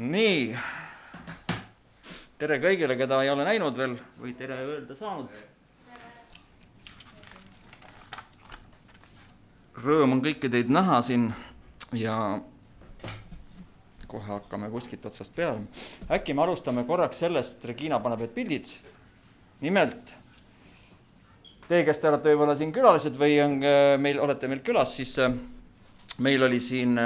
nii. tere kõigile, keda ei ole näinud veel või tere öelda saanud. Rõõm on kõiki teid näha siin ja kohe hakkame kuskilt otsast peale. äkki me alustame korraks sellest, Regina paneb need pildid. nimelt teie, kes te olete võib-olla siin külalised või on meil, olete meil külas, siis meil oli siin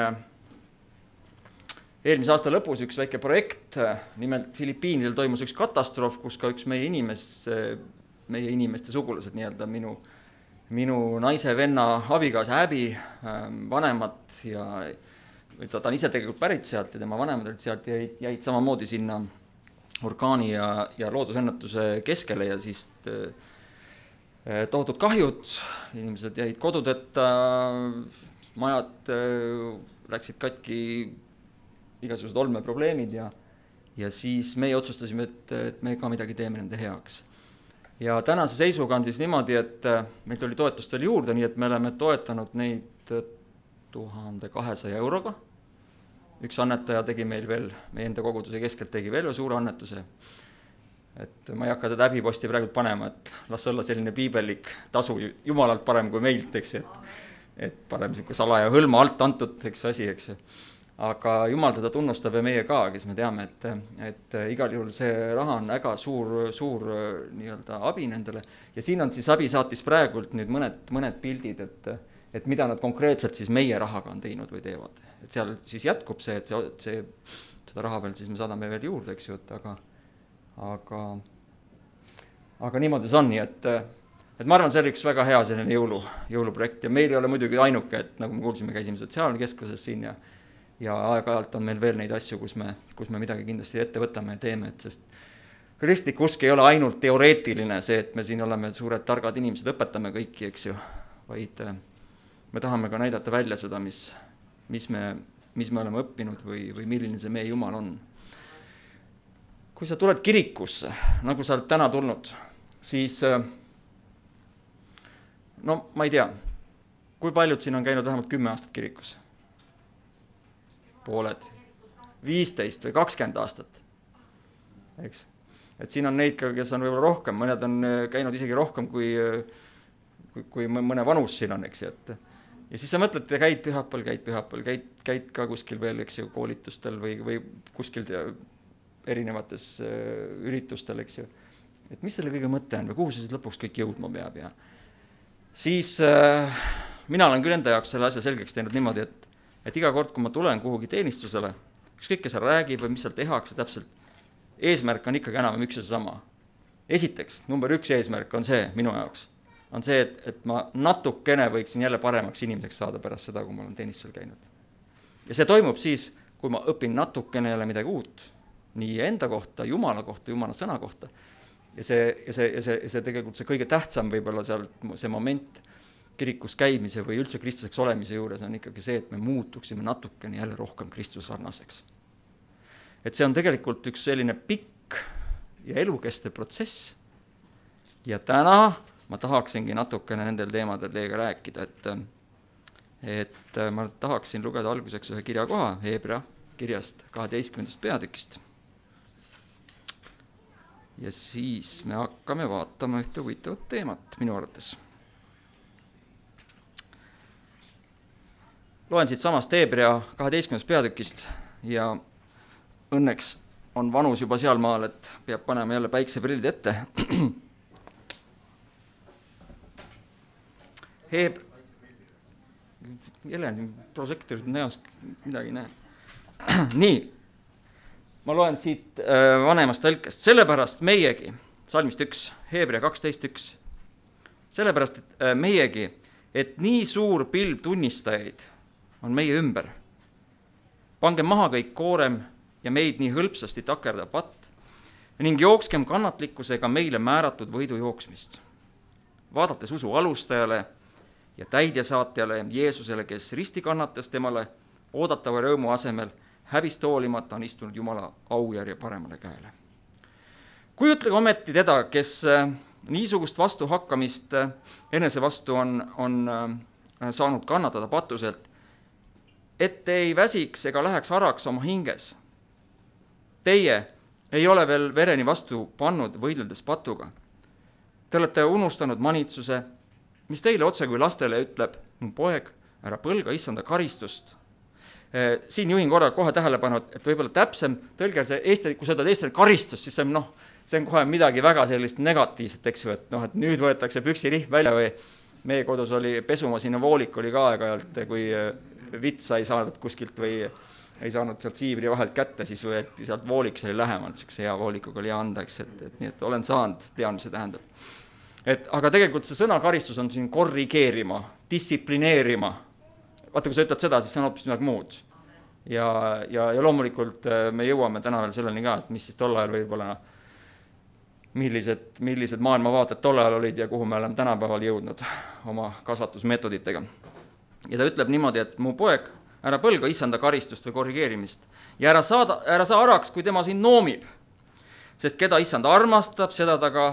eelmise aasta lõpus üks väike projekt, nimelt Filipiinidel toimus üks katastroof, kus ka üks meie inimes, meie inimeste sugulased nii-öelda, minu, minu naise venna abikaasa Äbi, vanemad ja ta, ta on ise tegelikult pärit sealt ja tema vanemad olid sealt, jäid, jäid samamoodi sinna orkaani ja, ja loodusõnnetuse keskele ja siis tohutud kahjud, inimesed jäid kodudeta, majad läksid katki igasugused olmeprobleemid ja, ja siis meie otsustasime, et, et me ka midagi teeme nende heaks. ja tänase seisuga on siis niimoodi, et meilt oli toetust veel juurde, nii et me oleme toetanud neid tuhande kahesaja euroga. üks annetaja tegi meil veel, meie enda koguduse keskelt tegi veel ühe suure annetuse. et ma ei hakka teda häbiposti praegu panema, et las olla selline piibellik tasu jumalalt parem kui meilt, eks et et parem niisugune salaja hõlma alt antud, eks asi, eks aga Jumal teda tunnustab ja meie ka, kes me teame, et, et igal juhul see raha on väga suur, suur nii-öelda abi nendele. ja siin on siis abi saatis praegult nüüd mõned, mõned pildid, et, et mida nad konkreetselt siis meie rahaga on teinud või teevad. et seal siis jätkub see, et see, see, seda raha veel siis me saadame veel juurde, eks ju, et aga, aga, aga niimoodi see on, nii et et ma arvan, see oli üks väga hea selline jõulu, jõuluprojekt ja meil ei ole muidugi ainuke, et nagu me kuulsime, käisime sotsiaalkeskuses siin ja ja aeg-ajalt on meil veel neid asju, kus me, kus me midagi kindlasti ette võtame ja teeme, et sest kristlik usk ei ole ainult teoreetiline, see, et me siin oleme suured targad inimesed, õpetame kõiki, eks ju, vaid me tahame ka näidata välja seda, mis, mis me, mis me oleme õppinud või, või milline see meie Jumal on. kui sa tuled kirikusse, nagu sa oled täna tulnud, siis no ma ei tea, kui paljud siin on käinud vähemalt kümme aastat kirikus pooled, viisteist või kakskümmend aastat, eks. et siin on neid ka, kes on võib-olla rohkem, mõned on käinud isegi rohkem kui, kui, kui mõne vanus siin on, eks ju, et ja siis sa mõtled, käid pühapäeval, käid pühapäeval, käid, käid ka kuskil veel, eks ju, koolitustel või, või kuskil erinevates üritustel, eks ju. et mis selle kõige mõte on või kuhu see siis lõpuks kõik jõudma peab ja siis äh, mina olen küll enda jaoks selle asja selgeks teinud niimoodi, et et iga kord, kui ma tulen kuhugi teenistusele, ükskõik, kes seal räägib või mis seal tehakse täpselt, eesmärk on ikkagi enam-vähem üks ja seesama. esiteks, number üks eesmärk on see minu jaoks, on see, et, et ma natukene võiksin jälle paremaks inimeseks saada pärast seda, kui ma olen teenistusel käinud. ja see toimub siis, kui ma õpin natukene jälle midagi uut, nii enda kohta, Jumala kohta, Jumala sõna kohta. ja see, ja see, ja see, see tegelikult see kõige tähtsam võib-olla seal, see moment kirikus käimise või üldse kristlaseks olemise juures on ikkagi see, et me muutuksime natukene jälle rohkem Kristuse sarnaseks. et see on tegelikult üks selline pikk ja elukestev protsess. ja täna ma tahaksingi natukene nendel teemadel teiega rääkida, et, et ma tahaksin lugeda alguseks ühe kirjakoha Hebra kirjast kaheteistkümnendast peatükist. ja siis me hakkame vaatama ühte huvitavat teemat minu arvates loen siitsamast Hebra kaheteistkümnendast peatükist ja õnneks on vanus juba sealmaal, et peab panema jälle päikseprillid ette. Heeb-, jälle on siin prožektorid näos, midagi ei näe. nii, ma loen siit äh, vanemast tõlkest, sellepärast meiegi, salmist üks, Hebra kaksteist üks, sellepärast, et äh, meiegi, et nii suur pilv tunnistajaid on meie ümber. pange maha kõik koorem ja meid nii hõlpsasti takerdav patt ning jookskem kannatlikkusega meile määratud võidu jooksmist. vaadates usu alustajale ja täidjasaatjale Jeesusele, kes risti kannatas temale oodatava rõõmu asemel häbist hoolimata on istunud Jumala aujärje paremale käele. kujutlege ometi teda, kes äh, niisugust vastuhakkamist äh, enese vastu on, on äh, saanud kannatada patuselt et te ei väsiks ega läheks haraks oma hinges. teie ei ole veel vereni vastu pannud, võideldes patuga. Te olete unustanud manitsuse, mis teile otse kui lastele ütleb, mu poeg, ära põlga issanda karistust. siin juhin korra kohe tähelepanu, et võib-olla täpsem tõlge see eesti, kui sa ütled eestlane karistus, siis see on noh, see on kohe midagi väga sellist negatiivset, eks ju, et noh, et nüüd võetakse püksirihm välja või meie kodus oli pesumasina voolik oli ka aeg-ajalt, kui vitsa ei saadud kuskilt või ei saanud sealt siivri vahelt kätte, siis võeti sealt voolik, see oli lähemalt, niisuguse hea voolikuga oli anda, eks, et, et nii, et olen saanud, tean, mis see tähendab. et aga tegelikult see sõna karistus on siin korrigeerima, distsiplineerima. vaata, kui sa ütled seda, siis see on hoopis midagi muud. ja, ja, ja loomulikult äh, me jõuame täna veel selleni ka, et mis siis tol ajal võib-olla, millised, millised maailmavaated tol ajal olid ja kuhu me oleme tänapäeval jõudnud oma kasvatusmeetoditega. Ja ta ütleb niimoodi, et mu poeg ära põlga issanda karistust või korrigeerimist ja ära saada, ära saa araks, kui tema sind noomib. sest keda issand armastab, seda ta ka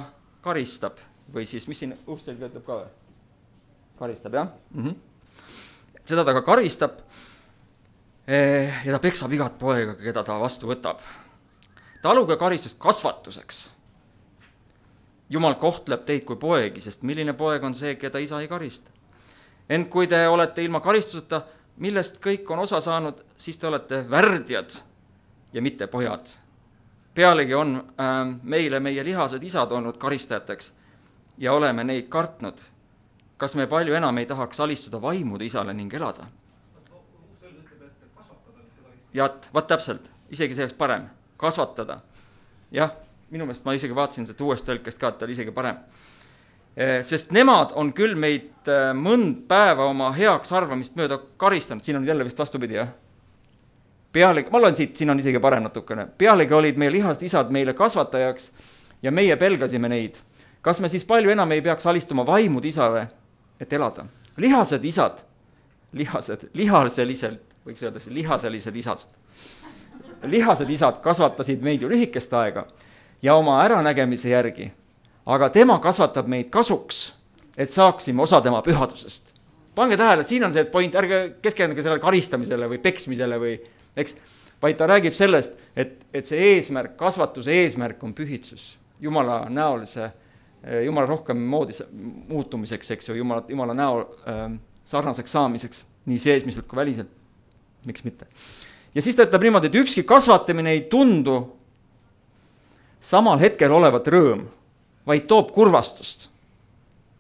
karistab või siis, mis siin Ustelgi ütleb ka või? karistab, jah mm? -hmm. seda ta ka karistab. Eh, ja ta peksab igat poega, keda ta vastu võtab. taluge karistust kasvatuseks. jumal kohtleb teid kui poegi, sest milline poeg on see, keda isa ei karista. Ent kui te olete ilma karistuseta millest kõik on osa saanud, siis te olete värdjad ja mitte pojad. pealegi on äh, meile meie lihased isad olnud karistajateks ja oleme neid kartnud. kas me palju enam ei tahaks alistuda vaimude isale ning elada? jah, vaat täpselt, isegi see oleks parem, kasvatada. jah, minu meelest ma isegi vaatasin seda uuest tõlkest ka, et ta oli isegi parem sest nemad on küll meid eh, mõnd päeva oma heaks arvamist mööda karistanud, siin on jälle vist vastupidi, jah? pealegi, ma loen siit, siin on isegi parem natukene, pealegi olid meie lihast isad meile kasvatajaks ja meie pelgasime neid. kas me siis palju enam ei peaks alistuma vaimude isale, et elada? lihased isad, lihased, lihaseliselt, võiks öelda siis lihaselised isad. lihased isad kasvatasid meid ju lühikest aega ja oma äranägemise järgi aga tema kasvatab meid kasuks, et saaksime osa tema pühadusest. pange tähele, siin on see point, ärge keskenduge sellele karistamisele või peksmisele või eks, vaid ta räägib sellest, et, et see eesmärk, kasvatuse eesmärk on pühitsus, Jumala näolise, Jumala rohkem moodi muutumiseks, eks ju, Jumala, Jumala näo äh, sarnaseks saamiseks, nii seesmiselt kui väliselt. miks mitte? ja siis ta ütleb niimoodi, et ükski kasvatamine ei tundu samal hetkel olevat rõõm vaid toob kurvastust.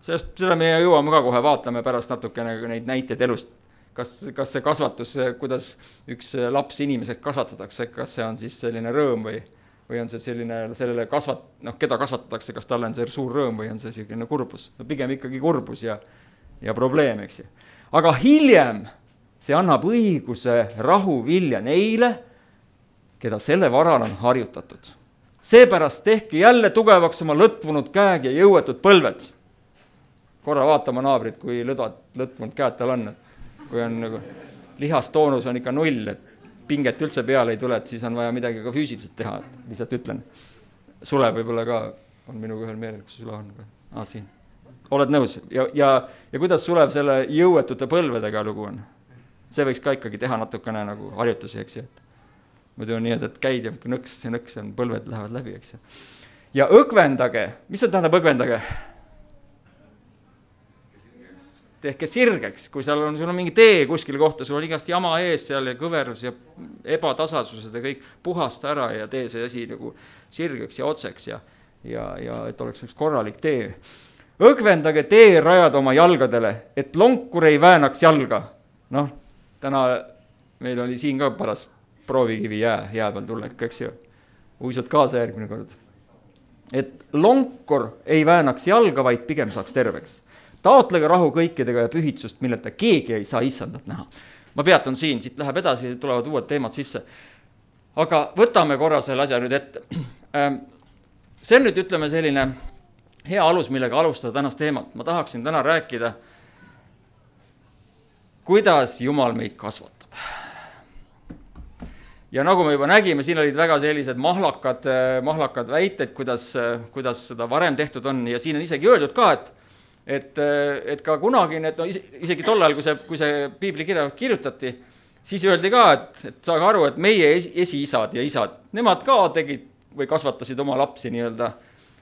sellest, seda me jõuame ka kohe, vaatame pärast natukene neid näiteid elust. kas, kas see kasvatus, kuidas üks laps inimeseks kasvatatakse, kas see on siis selline rõõm või, või on see selline, sellele kasvat-, noh, keda kasvatatakse, kas talle on see suur rõõm või on see selline kurbus? no pigem ikkagi kurbus ja, ja probleem, eks ju. aga hiljem see annab õiguse rahu vilja neile, keda selle varal on harjutatud seepärast tehke jälle tugevaks oma lõtvunud käed ja jõuetud põlved. korra vaatama naabrit, kui lõdvad, lõtvunud käed tal on, et kui on nagu lihastoonus on ikka null, et pinget üldse peale ei tule, et siis on vaja midagi ka füüsiliselt teha, et lihtsalt ütlen. Sulev võib-olla ka on minuga ühel meelel, kus Sulev on, aa siin. oled nõus ja, ja, ja kuidas Sulev selle jõuetute põlvedega lugu on? see võiks ka ikkagi teha natukene nagu harjutusi, eks ju, et muidu on nii, et, käid ja nõks ja nõks ja põlved lähevad läbi, eks ju. ja õgvendage, mis see tähendab õgvendage? tehke sirgeks, kui seal on, sul on mingi tee kuskile kohta, sul on igast jama ees seal ja kõverus ja ebatasasused ja kõik, puhasta ära ja tee see asi nagu sirgeks ja otseks ja, ja, ja et oleks üks korralik tee. õgvendage tee rajada oma jalgadele, et lonkur ei väänaks jalga. noh, täna meil oli siin ka paras proovikivi jää, jää peal tullek, eks ju. uisud kaasa järgmine kord. et lonkur ei väänaks jalga, vaid pigem saaks terveks. taotlege rahu kõikidega ja pühitsust, milleta keegi ei saa issandat näha. ma peatun siin, siit läheb edasi, tulevad uued teemad sisse. aga võtame korra selle asja nüüd ette. Ähm, see on nüüd, ütleme, selline hea alus, millega alustada tänast teemat. ma tahaksin täna rääkida, kuidas Jumal meid kasvatab ja nagu me juba nägime, siin olid väga sellised mahlakad, mahlakad väited, kuidas, kuidas seda varem tehtud on. Ja siin on isegi öeldud ka, et et, et ka kunagi need, no isegi tol ajal, kui see, kui see piiblikirja kirjutati, siis öeldi ka, et, et saage aru, et meie esi, esiisad ja isad, nemad ka tegid või kasvatasid oma lapsi nii-öelda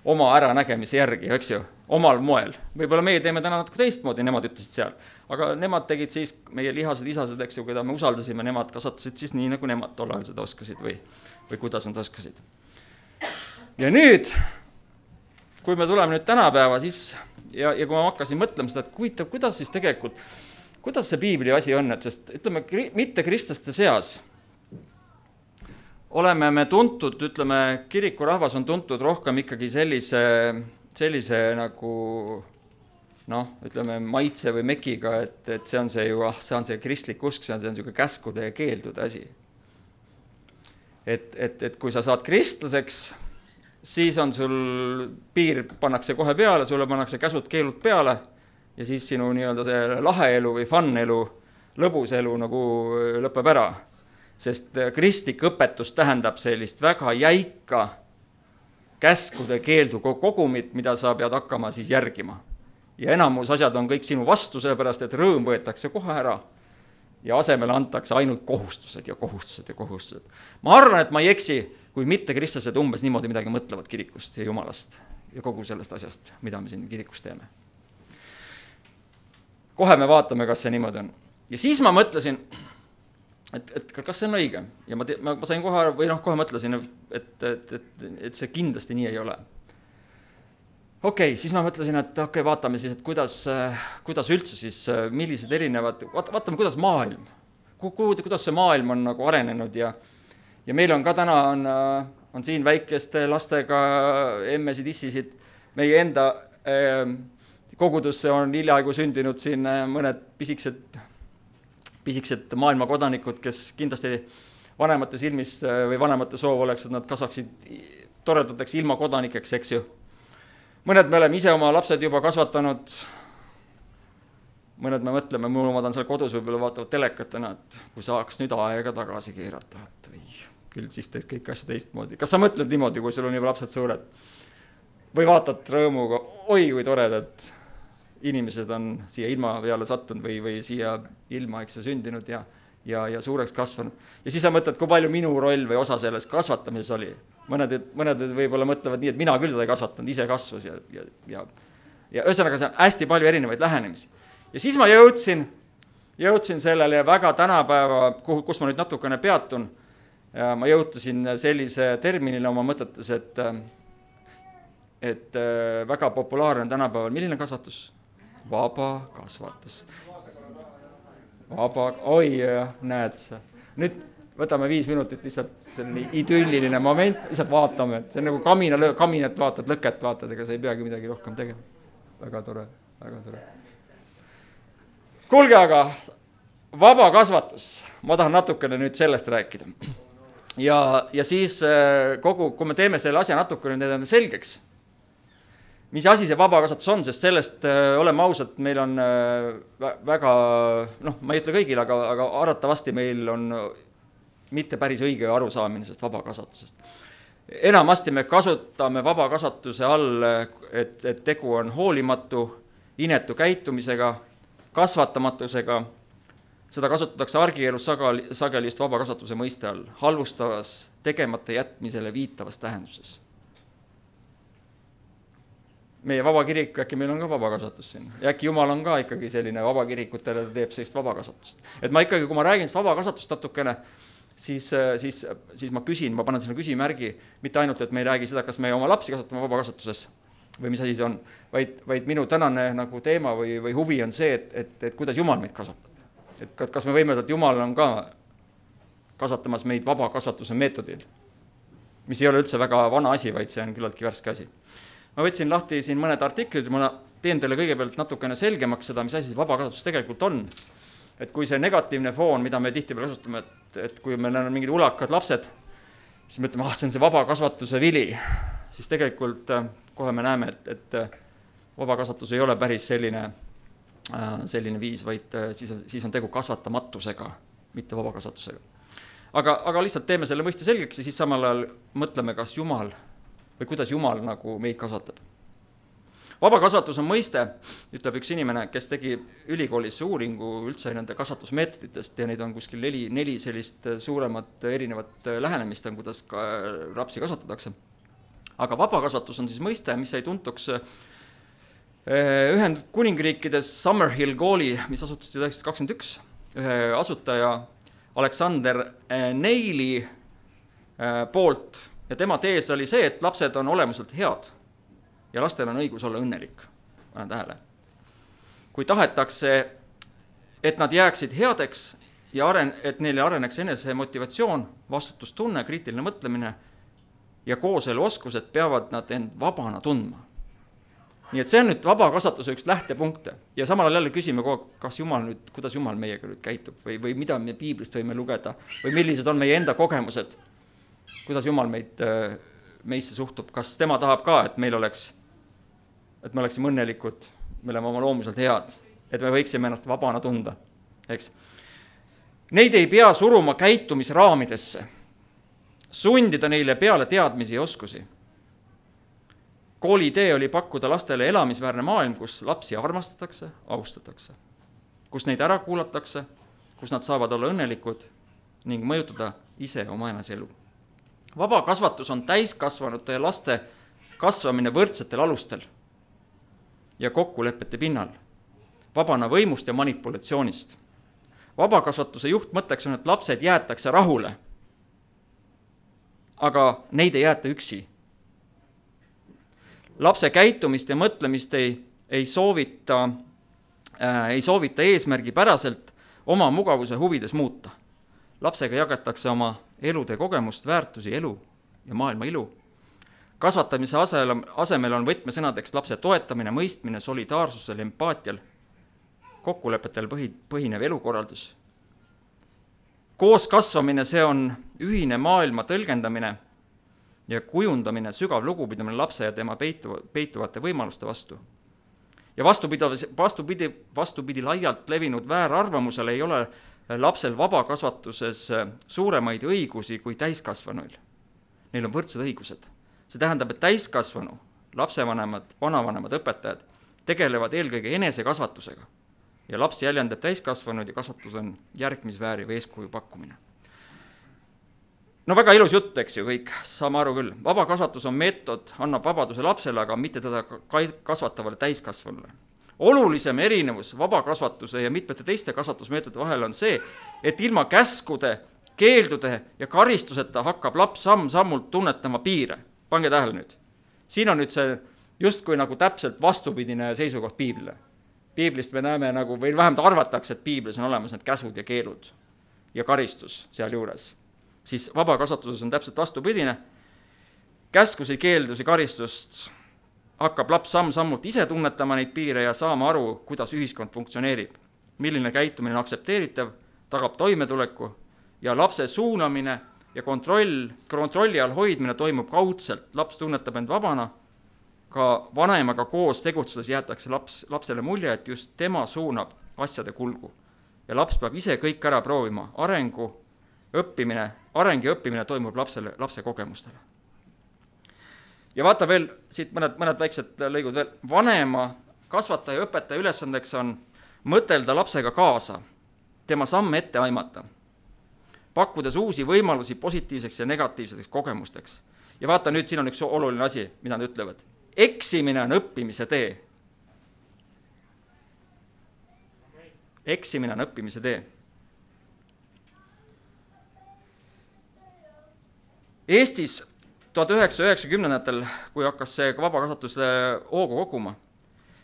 oma äranägemise järgi, eks ju, omal moel. võib-olla meie teeme täna natuke teistmoodi, nemad ütlesid seal. aga nemad tegid siis, meie lihased isased, eks ju, keda me usaldasime, nemad kasvatasid siis nii, nagu nemad tol ajal seda oskasid või, või kuidas nad oskasid. ja nüüd, kui me tuleme nüüd tänapäeva, siis ja, ja kui ma hakkasin mõtlema seda, et huvitav, kuidas siis tegelikult kuidas see piibli asi on, et sest ütleme, mittekristlaste seas oleme me tuntud, ütleme, kirikurahvas on tuntud rohkem ikkagi sellise, sellise nagu noh, ütleme maitse või mekiga, et, et see on see ju, ah, see on see kristlik usk, see on, see on niisugune käskude ja keeldude asi. et, et, et kui sa saad kristlaseks, siis on sul, piir pannakse kohe peale, sulle pannakse käsud-keelud peale ja siis sinu nii-öelda see lahe elu või fun elu, lõbus elu nagu lõpeb ära. Sest kristlik õpetus tähendab sellist väga jäika käskude-keeldu kogumit, mida sa pead hakkama siis järgima. ja enamus asjad on kõik sinu vastu, sellepärast et rõõm võetakse kohe ära ja asemele antakse ainult kohustused ja kohustused ja kohustused. ma arvan, et ma ei eksi, kui mittekristlased umbes niimoodi midagi mõtlevad kirikust ja jumalast ja kogu sellest asjast, mida me siin kirikus teeme kohe me vaatame, kas see niimoodi on. ja siis ma mõtlesin, et, et kas see on õige ja ma, ma, ma sain kohe, või noh, kohe mõtlesin, et, et, et, et see kindlasti nii ei ole. okei okay,, siis ma mõtlesin, et okei okay,, vaatame siis, et kuidas, kuidas üldse siis, millised erinevad, vaata, vaatame, kuidas maailm, kuhu, kuidas see maailm on nagu arenenud ja, ja meil on ka täna on, on siin väikeste lastega emmesid-issisid, meie enda äh, kogudusse on hiljaaegu sündinud siin äh, mõned pisikesed, pisikesed maailma kodanikud, kes kindlasti vanemate silmis äh, või vanemate soov oleks, et nad kasvaksid toredateks ilmakodanikeks, eks ju. mõned me oleme ise oma lapsed juba kasvatanud. mõned me mõtleme, mu omad on seal kodus, võib-olla vaatavad telekat täna, et kui saaks nüüd aega tagasi keerata, et või küll siis teeks kõiki asju teistmoodi. kas sa mõtled niimoodi, kui sul on juba lapsed suured? või vaatad rõõmuga, oi kui toredad inimesed on siia ilma peale sattunud või, või siia ilma, eks ju, sündinud ja, ja, ja suureks kasvanud. ja siis sa mõtled, kui palju minu roll või osa selles kasvatamises oli. mõned, mõned võib-olla mõtlevad nii, et mina küll teda ei kasvatanud, ise kasvas ja, ja, ja, ja ühesõnaga, see on hästi palju erinevaid lähenemisi. ja siis ma jõudsin, jõudsin sellele väga tänapäeva, kuhu, kus ma nüüd natukene peatun. ma jõutasin sellise terminile oma mõtetes, et et väga populaarne on tänapäeval, milline kasvatus? Vaba kasvatus. vaba, oi näed sa. nüüd võtame viis minutit lihtsalt selline idülliline moment, lihtsalt vaatame, et see on nagu kamina, kaminat vaatad, lõket vaatad, ega sa ei peagi midagi rohkem tegema. väga tore, väga tore. kuulge, aga vaba kasvatus, ma tahan natukene nüüd sellest rääkida. ja, ja siis äh, kogu, kui me teeme selle asja natukene selgeks mis asi see vabakasvatus on, sest sellest äh,, oleme ausad, meil on äh, väga noh, ma ei ütle kõigile, aga, aga arvatavasti meil on mitte päris õige arusaamine sellest vabakasvatusest. enamasti me kasutame vabakasvatuse all, et, et tegu on hoolimatu, inetu käitumisega, kasvatamatusega, seda kasutatakse argielus sageli, sageli just vabakasvatuse mõiste all, halvustavas, tegemata jätmisele viitavas tähenduses meie vaba kirik, äkki meil on ka vabakasvatus siin ja äkki jumal on ka ikkagi selline vabakirikutele, ta teeb sellist vabakasvatust. et ma ikkagi, kui ma räägin sellest vabakasvatust natukene, siis, siis, siis ma küsin, ma panen sinna küsimärgi, mitte ainult, et me ei räägi seda, kas me oma lapsi kasvatame vabakasvatuses või mis asi see on, vaid, vaid minu tänane nagu teema või, või huvi on see, et, et, et kuidas Jumal meid kasvatab. et kas me võime öelda, et Jumal on ka kasvatamas meid vabakasvatuse meetodil, mis ei ole üldse väga vana asi, vaid see on küllaltki värske asi ma võtsin lahti siin mõned artiklid, ma teen teile kõigepealt natukene selgemaks seda, mis asi see vabakasvatus tegelikult on. et kui see negatiivne foon, mida me tihtipeale kasutame, et, et kui meil on mingid ulakad lapsed, siis me ütleme, ah, see on see vabakasvatuse vili, siis tegelikult äh, kohe me näeme, et, et äh, vabakasvatus ei ole päris selline, äh, selline viis, vaid siis on, siis on tegu kasvatamatusega, mitte vabakasvatusega. aga, aga lihtsalt teeme selle mõiste selgeks ja siis samal ajal mõtleme, kas Jumal või kuidas Jumal nagu meid kasvatab. vabakasvatus on mõiste, ütleb üks inimene, kes tegi ülikoolis uuringu üldse nende kasvatusmeetoditest ja neid on kuskil neli, neli sellist suuremat erinevat lähenemist on, kuidas ka lapsi kasvatatakse. aga vabakasvatus on siis mõiste, mis jäi tuntuks eh, Ühendkuningriikides Summerhill kooli, mis asutati üheksasada kakskümmend üks, ühe asutaja Aleksander Neili eh, poolt ja tema tees oli see, et lapsed on olemuselt head ja lastel on õigus olla õnnelik, panen tähele. kui tahetakse, et nad jääksid headeks ja aren-, et neile areneks enesemotivatsioon, vastutustunne, kriitiline mõtlemine ja kooseluoskused, peavad nad end vabana tundma. nii et see on nüüd vaba kasvatuse üks lähtepunkte ja samal ajal jälle küsime kogu aeg, kas Jumal nüüd, kuidas Jumal meiega nüüd käitub või, või mida me piiblist võime lugeda või millised on meie enda kogemused. Kuidas Jumal meid, meisse suhtub, kas tema tahab ka, et meil oleks et me oleksime õnnelikud, me oleme oma loomuselt head, et me võiksime ennast vabana tunda, eks. Neid ei pea suruma käitumisraamidesse, sundida neile peale teadmisi ja oskusi. kooli idee oli pakkuda lastele elamisväärne maailm, kus lapsi armastatakse, austatakse, kus neid ära kuulatakse, kus nad saavad olla õnnelikud ning mõjutada ise oma enese elu. Vaba kasvatus on täiskasvanute ja laste kasvamine võrdsetel alustel ja kokkulepete pinnal, vabana võimust ja manipulatsioonist. vabakasvatuse juhtmõtteks on, et lapsed jäetakse rahule. aga neid ei jäeta üksi. lapse käitumist ja mõtlemist ei, ei soovita äh,, ei soovita eesmärgipäraselt oma mugavuse huvides muuta. lapsega jagatakse oma elude kogemust, väärtusi, elu ja maailma ilu kasvatamise asemel, asemel on võtmesõnadeks lapse toetamine, mõistmine, solidaarsusel, empaatial, kokkulepetel põhi, põhinev elukorraldus. koos kasvamine, see on ühine maailma tõlgendamine ja kujundamine, sügav lugupidamine lapse ja tema peitu, peituvate võimaluste vastu. ja vastupidi, vastupidi, vastupidi laialt levinud väärarvamusele ei ole lapsel vabakasvatuses suuremaid õigusi kui täiskasvanuil. Neil on võrdsed õigused see tähendab, et täiskasvanu, lapsevanemad, vanavanemad, õpetajad tegelevad eelkõige enesekasvatusega ja laps jäljendab täiskasvanuid ja kasvatus on järgmisvääriv eeskuju pakkumine. no väga ilus jutt, eks ju, kõik, saame aru küll. vabakasvatus on meetod, annab vabaduse lapsele, aga mitte teda kasvatavale täiskasvanule. Olulisem erinevus vabakasvatuse ja mitmete teiste kasvatusmeetodite vahel on see, et ilma käskude, keeldude ja karistuseta hakkab laps samm-sammult tunnetama piire pange tähele nüüd. siin on nüüd see justkui nagu täpselt vastupidine seisukoht piiblile. piiblist me näeme nagu, või vähemalt arvatakse, et piiblis on olemas need käsud ja keelud ja karistus sealjuures. siis vabakasvatuses on täpselt vastupidine. käskusi, keeldusi, karistust hakkab laps samm-sammult ise tunnetama neid piire ja saama aru, kuidas ühiskond funktsioneerib. milline käitumine on aktsepteeritav, tagab toimetuleku ja lapse suunamine ja kontroll, kontrolli all hoidmine toimub kaudselt, laps tunnetab end vabana, ka vanemaga koos tegutsedes jäetakse laps, lapsele mulje, et just tema suunab asjade kulgu. ja laps peab ise kõik ära proovima, arengu, õppimine, areng ja õppimine toimub lapsele, lapse kogemustele. Ja vaata veel siit mõned, mõned väiksed lõigud veel, vanema, kasvataja, õpetaja ülesandeks on mõtelda lapsega kaasa, tema samme ette aimata pakkudes uusi võimalusi positiivseks ja negatiivseteks kogemusteks. ja vaata nüüd, siin on üks oluline asi, mida nad ütlevad. eksimine on õppimise tee. eksimine on õppimise tee. Eestis tuhat üheksasaja üheksakümnendatel, kui hakkas see vabakasvatus hoogu koguma,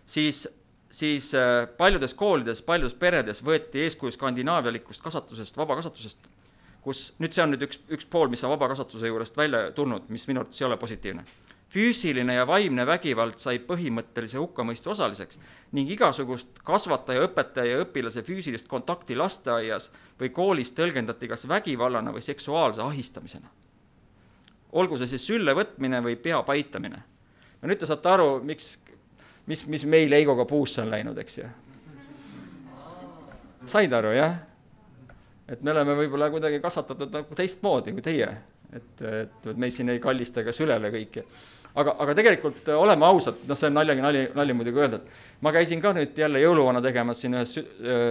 siis, siis äh, paljudes koolides, paljudes peredes võeti eeskuju skandinaavialikust kasvatusest, vabakasvatusest kus nüüd see on nüüd üks, üks pool, mis on vabakasvatuse juurest välja tulnud, mis minu arvates ei ole positiivne. füüsiline ja vaimne vägivald sai põhimõttelise hukkamõistu osaliseks ning igasugust kasvataja, õpetaja ja õpilase füüsilist kontakti lasteaias või koolis tõlgendati kas vägivallana või seksuaalse ahistamisena. Olgu see siis sülle võtmine või pea paitamine. no nüüd te saate aru, miks, mis, mis meil Heigoga puusse on läinud, eks ju. said aru, jah? et me oleme võib-olla kuidagi kasvatatud nagu teistmoodi kui teie, et, et me siin ei kallista ega sülele kõiki. aga, aga tegelikult oleme ausad, noh, see on naljagi nali, nali muidugi öelda, et ma käisin ka nüüd jälle jõuluvana tegemas siin ühes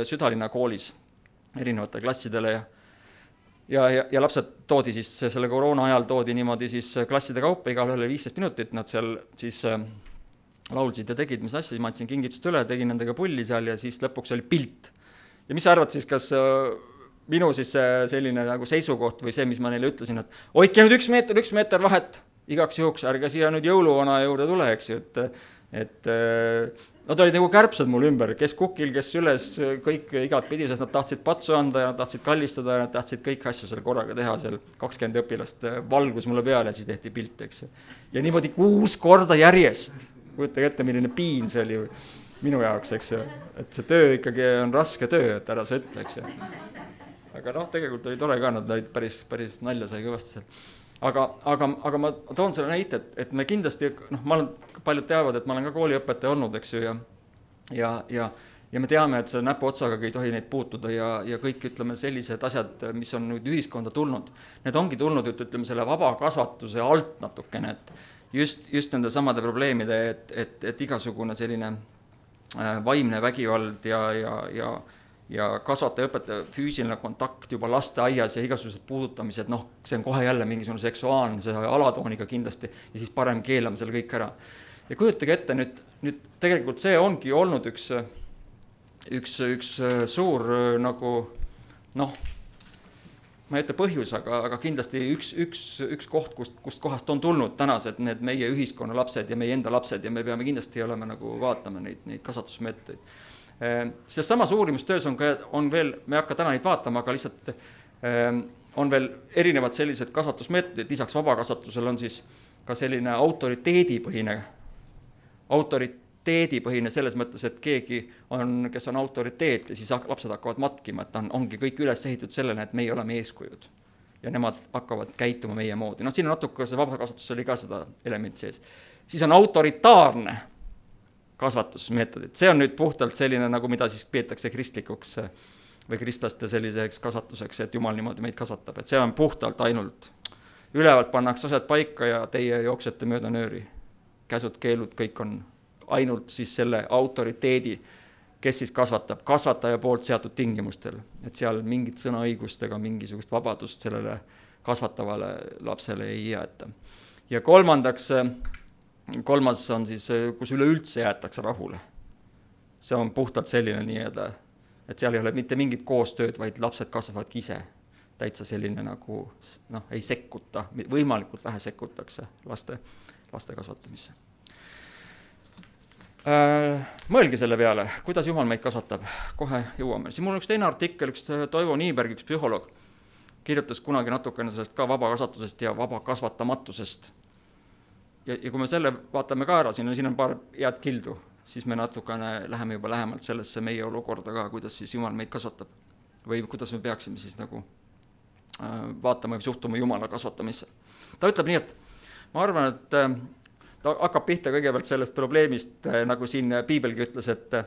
südalinna koolis erinevate klassidele ja ja, ja, ja lapsed toodi siis selle koroona ajal toodi niimoodi siis klasside kaupa igaühele viisteist minutit, nad seal siis äh, laulsid ja tegid mis asja, ma andsin kingitust üle, tegin nendega pulli seal ja siis lõpuks oli pilt. ja mis sa arvad siis, kas äh, minu siis selline nagu seisukoht või see, mis ma neile ütlesin, et hoidke nüüd üks meeter, üks meeter vahet igaks juhuks, ärge siia nüüd jõuluvana juurde tule, eks ju, et et äh, nad olid nagu kärbsed mul ümber, kes kukil, kes üles, kõik igatpidi, sest nad tahtsid patsu anda ja nad tahtsid kallistada ja nad tahtsid kõiki asju seal korraga teha, seal kakskümmend õpilast valgus mulle peale ja siis tehti pilt, eks. ja niimoodi kuus korda järjest, kujutage ette, milline piin see oli minu jaoks, eks ju, et see töö ikkagi on raske töö, et ära sa ütle, eks ju. aga noh, tegelikult oli tore ka, nad olid päris, päris nalja sai kõvasti seal aga, aga, aga ma toon selle näite, et, et me kindlasti noh, ma olen, paljud teavad, et ma olen ka kooliõpetaja olnud, eks ju, ja ja, ja ja me teame, et selle näpuotsaga ei tohi neid puutuda ja, ja kõik, ütleme, sellised asjad, mis on nüüd ühiskonda tulnud, need ongi tulnud, ütleme, selle vabakasvatuse alt natukene, et just, just nende samade probleemide, et, et, et igasugune selline äh, vaimne vägivald ja, ja, ja ja kasvataja-õpetaja füüsiline kontakt juba lasteaias ja igasugused puudutamised, noh, see on kohe jälle mingisugune seksuaalse alatooniga kindlasti ja siis parem keelame selle kõik ära. ja kujutage ette nüüd, nüüd tegelikult see ongi olnud üks, üks, üks suur nagu noh, ma ei ütle põhjus, aga, aga kindlasti üks, üks, üks koht, kust, kust kohast on tulnud tänased need meie ühiskonna lapsed ja meie enda lapsed ja me peame kindlasti olema nagu vaatama neid, neid kasvatusmeetodeid selles samas uurimustöös on ka, on veel, me ei hakka täna neid vaatama, aga lihtsalt ehm, on veel erinevad sellised kasvatusmeetodid, lisaks vabakasvatusele on siis ka selline autoriteedipõhine, autoriteedipõhine selles mõttes, et keegi on, kes on autoriteet ja siis lapsed hakkavad matkima, et on, ongi kõik üles ehitatud sellele, et meie oleme eeskujud. ja nemad hakkavad käituma meie moodi, noh, siin on natuke see vabakasvatus oli ka seda elementi sees. siis on autoritaarne kasvatusmeetodid, see on nüüd puhtalt selline nagu, mida siis peetakse kristlikuks või kristlaste selliseks kasvatuseks, et Jumal niimoodi meid kasvatab, et see on puhtalt ainult, ülevalt pannakse asjad paika ja teie jooksete mööda nööri. käsud-keelud, kõik on ainult siis selle autoriteedi, kes siis kasvatab, kasvataja poolt seatud tingimustel, et seal mingit sõnaõigust ega mingisugust vabadust sellele kasvatavale lapsele ei jäeta. ja kolmandaks kolmas on siis, kus üleüldse jäetakse rahule. see on puhtalt selline nii-öelda, et seal ei ole mitte mingit koostööd, vaid lapsed kasvavadki ise. täitsa selline nagu noh, ei sekkuta, võimalikult vähe sekkutakse laste, laste kasvatamisse. Äh, mõelge selle peale, kuidas Jumal meid kasvatab, kohe jõuame. siin mul on üks teine artikkel, üks Toivo Niiberg, üks psühholoog, kirjutas kunagi natukene sellest ka vabakasvatusest ja vabakasvatamatusest ja, ja kui me selle vaatame ka ära, siin on, siin on paar head kildu, siis me natukene läheme juba lähemalt sellesse meie olukorda ka, kuidas siis Jumal meid kasvatab. või kuidas me peaksime siis nagu äh, vaatama või suhtuma Jumala kasvatamisse. ta ütleb nii, et ma arvan, et äh, ta hakkab pihta kõigepealt sellest probleemist, äh, nagu siin piibelgi ütles, et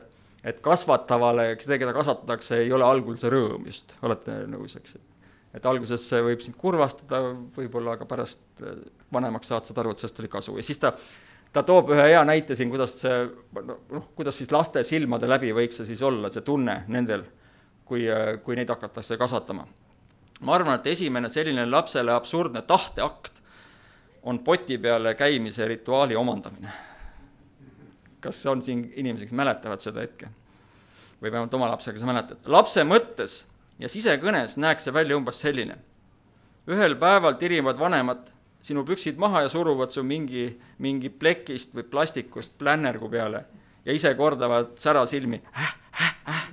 et kasvatavale, see, keda kasvatatakse, ei ole algul see rõõm just, olete nõus, eks, et et alguses see võib sind kurvastada võib-olla, aga pärast äh, vanemaks saad, saad aru, et sellest oli kasu ja siis ta, ta toob ühe hea näite siin, kuidas see noh, kuidas siis laste silmade läbi võiks see siis olla, see tunne nendel, kui, äh, kui neid hakatakse kasvatama. ma arvan, et esimene selline lapsele absurdne tahteakt on poti peale käimise rituaali omandamine. kas on siin inimesi, kes mäletavad seda hetke? või vähemalt oma lapsega sa mäletad? lapse mõttes ja sisekõnes näeks see välja umbes selline. ühel päeval tirivad vanemad sinu püksid maha ja suruvad su mingi, mingi plekist või plastikust plännergu peale ja ise kordavad särasilmi äh,. Äh, äh.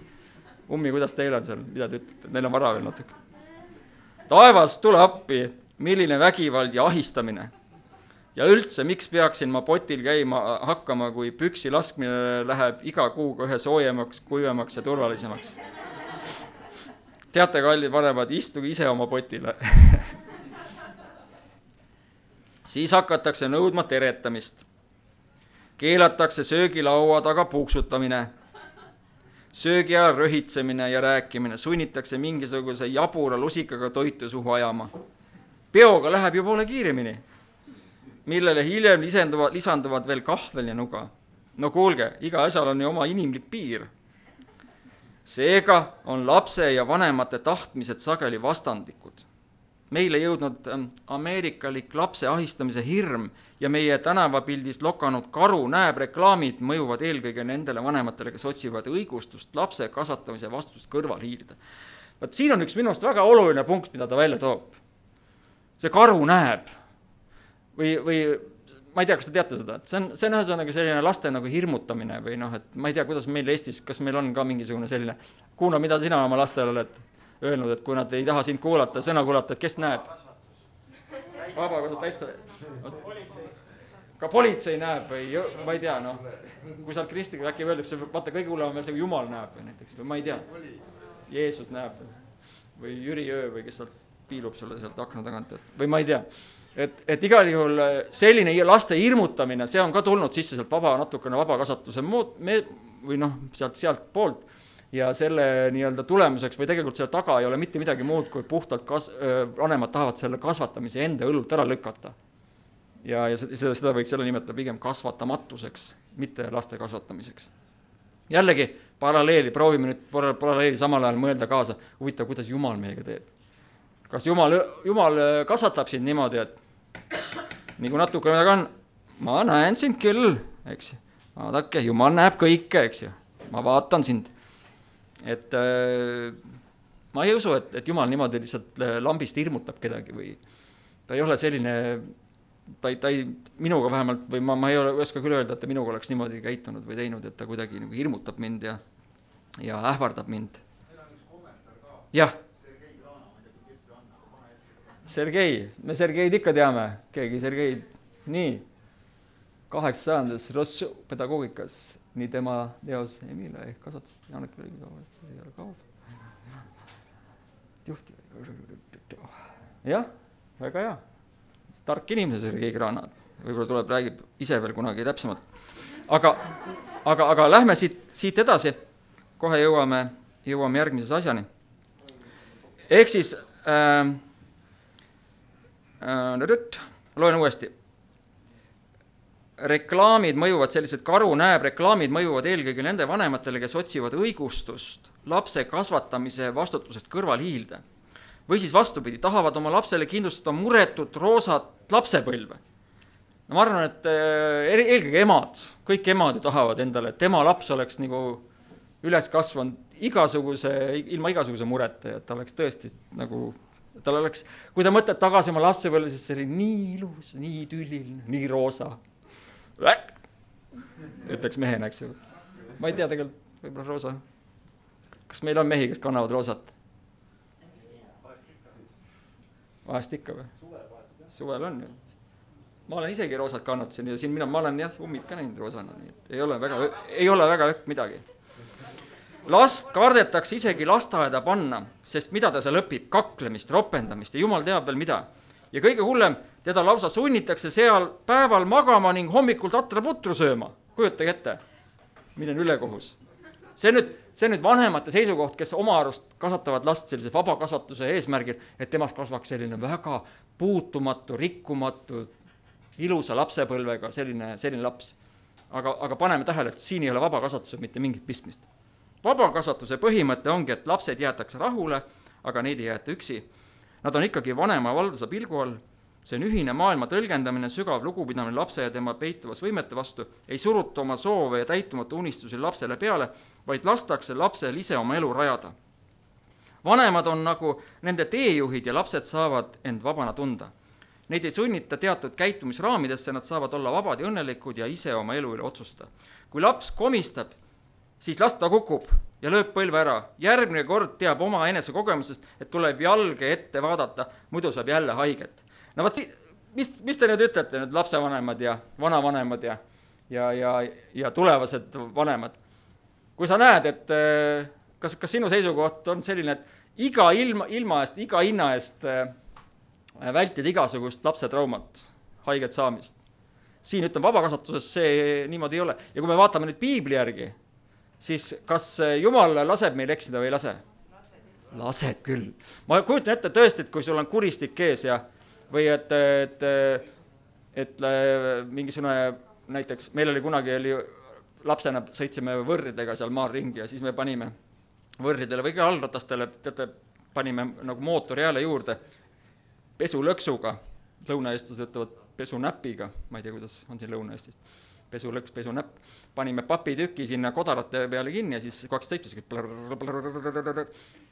ummi, kuidas teil on seal, mida te ütlete, neil on vara veel natuke. taevas, tule appi, milline vägivald ja ahistamine. ja üldse, miks peaksin ma potil käima hakkama, kui püksi laskmine läheb iga kuuga ühe soojemaks, kuivemaks ja turvalisemaks teate, kallid vanemad, istuge ise oma potile siis hakatakse nõudma teretamist. keelatakse söögilaua taga puuksutamine, söögi ajal röhitsemine ja rääkimine, sunnitakse mingisuguse jabura lusikaga toitu suhu ajama. peoga läheb ju poole kiiremini. millele hiljem lisanduvad, lisanduvad veel kahvel ja nuga. no kuulge, iga asjal on ju oma inimlik piir. Seega on lapse ja vanemate tahtmised sageli vastandlikud meile jõudnud ähm, ameerikalik lapse ahistamise hirm ja meie tänavapildis lokanud karu näeb reklaamid mõjuvad eelkõige nendele vanematele, kes otsivad õigustust lapse kasvatamise vastust kõrval hiilida. vot siin on üks minu arust väga oluline punkt, mida ta välja toob. see karu näeb või, või ma ei tea, kas te teate seda, et see on, see on ühesõnaga selline laste nagu hirmutamine või noh, et ma ei tea, kuidas meil Eestis, kas meil on ka mingisugune selline, Kuno, mida sina oma lastele oled öelnud, et kui nad ei taha sind kuulata, sõna kuulata, et kes näeb? vabakond täitsa. ka politsei näeb või ma ei tea, noh, kui sa oled kristlik, äkki öeldakse, vaata, kõige hullem on veel see, kui jumal näeb või näiteks või ma ei tea. Jeesus näeb või Jüri Öö või kes sealt piilub sulle sealt akna tagant, et või ma ei tea. Et, et igal juhul selline laste hirmutamine, see on ka tulnud sisse sealt vaba, natukene vabakasvatuse mood-, me või noh, sealt, sealtpoolt ja selle nii-öelda tulemuseks või tegelikult selle taga ei ole mitte midagi muud, kui puhtalt kas-, vanemad tahavad selle kasvatamise enda õlult ära lükata. ja, ja seda, seda võiks jälle nimetada pigem kasvatamatuseks, mitte laste kasvatamiseks. jällegi paralleeli, proovime nüüd paralleeli samal ajal mõelda kaasa, huvitav, kuidas Jumal meiega teeb. kas Jumal, Jumal kasvatab sind niimoodi, et nii kui natuke midagi on, ma näen sind küll, eks vaadake, Jumal näeb kõike, eks ju, ma vaatan sind et äh, ma ei usu, et, et Jumal niimoodi lihtsalt äh, lambist hirmutab kedagi või ta ei ole selline, ta ei, ta ei, minuga vähemalt või ma, ma ei ole, oska küll öelda, et ta minuga oleks niimoodi käitunud või teinud, et ta kuidagi nagu hirmutab mind ja, ja ähvardab mind. jah. Sergei, me Sergeid ikka teame, keegi Sergeid, nii, kaheksas sajandis Ross pedagoogikas nii tema teos Emile ehk kasvatus Janek Velikavas ei ole kaasa. juht, jah, väga hea, tark inimene Sergei Granat, võib-olla tuleb, räägib ise veel kunagi täpsemalt. aga, aga, aga lähme siit, siit edasi, kohe jõuame, jõuame järgmise asjani. ehk siis äh, loen uuesti reklaamid mõjuvad, sellised karu näeb, reklaamid mõjuvad eelkõige nende vanematele, kes otsivad õigustust lapse kasvatamise vastutusest kõrval hiilda. või siis vastupidi, tahavad oma lapsele kindlustada muretut roosat lapsepõlve. no ma arvan, et äh, eelkõige emad, kõik emad ju tahavad endale, et tema laps oleks nagu üles kasvanud igasuguse, ilma igasuguse mureta ja et ta oleks tõesti nagu tal oleks, kui ta mõtleb tagasi oma lapsepõlve, siis see oli nii ilus, nii idülliline, nii roosa ütleks mehena, eks ju. ma ei tea tegelikult, võib-olla roosa. kas meil on mehi, kes kannavad roosat? vahest ikka või? suvel on ju. ma olen isegi roosat kannatasin ja siin mina, ma olen jah, ummid ka näinud roosana, nii et ei ole väga, ei ole väga ökk midagi. Last kardetakse isegi lasteaeda panna, sest mida ta seal õpib, kaklemist, ropendamist ja jumal teab veel mida. ja kõige hullem teda lausa sunnitakse seal päeval magama ning hommikul tatraputru sööma. kujutage ette, milline ülekohus. see nüüd, see nüüd vanemate seisukoht, kes oma arust kasvatavad last sellise vabakasvatuse eesmärgil, et temast kasvaks selline väga puutumatu, rikkumatu, ilusa lapsepõlvega selline, selline laps. aga, aga paneme tähele, et siin ei ole vabakasvatusel mitte mingit pistmist. Vabakasvatuse põhimõte ongi, et lapsed jäetakse rahule, aga neid ei jäeta üksi. Nad on ikkagi vanema valvsa pilgu all see on ühine maailma tõlgendamine, sügav lugupidamine lapse ja tema peituvas võimete vastu, ei suruta oma soove ja täitumata unistusi lapsele peale, vaid lastakse lapsel ise oma elu rajada. vanemad on nagu nende teejuhid ja lapsed saavad end vabana tunda. Neid ei sunnita teatud käitumisraamidesse, nad saavad olla vabad ja õnnelikud ja ise oma elu üle otsustada. kui laps komistab, siis las ta kukub ja lööb põlve ära. järgmine kord teab oma enesekogemusest, et tuleb jalge ette vaadata, muidu saab jälle haiget no vot, mis, mis te nüüd ütlete, nüüd lapsevanemad ja vanavanemad ja, ja, ja, ja tulevased vanemad? kui sa näed, et äh, kas, kas sinu seisukoht on selline, et iga ilma, ilma eest, iga hinna eest äh, vältida igasugust lapsetraumat, haiget saamist? siin ütleme, vabakasvatuses see niimoodi ei ole ja kui me vaatame nüüd piibli järgi, siis kas Jumal laseb meil eksida või ei lase? laseb küll. ma kujutan ette tõesti, et kui sul on kuristik ees ja või et, et, et mingisugune näiteks, meil oli kunagi, oli lapsena sõitsime võrridega seal maal ringi ja siis me panime võrridele või ka allratastele, teate, panime nagu mootorjääle juurde pesulõksuga, lõunaeestlased ütlevad pesunäpiga, ma ei tea, kuidas on siin Lõuna-Eestis pesulõks, pesunäpp, panime papitüki sinna kodarate peale kinni ja siis kaks sõitus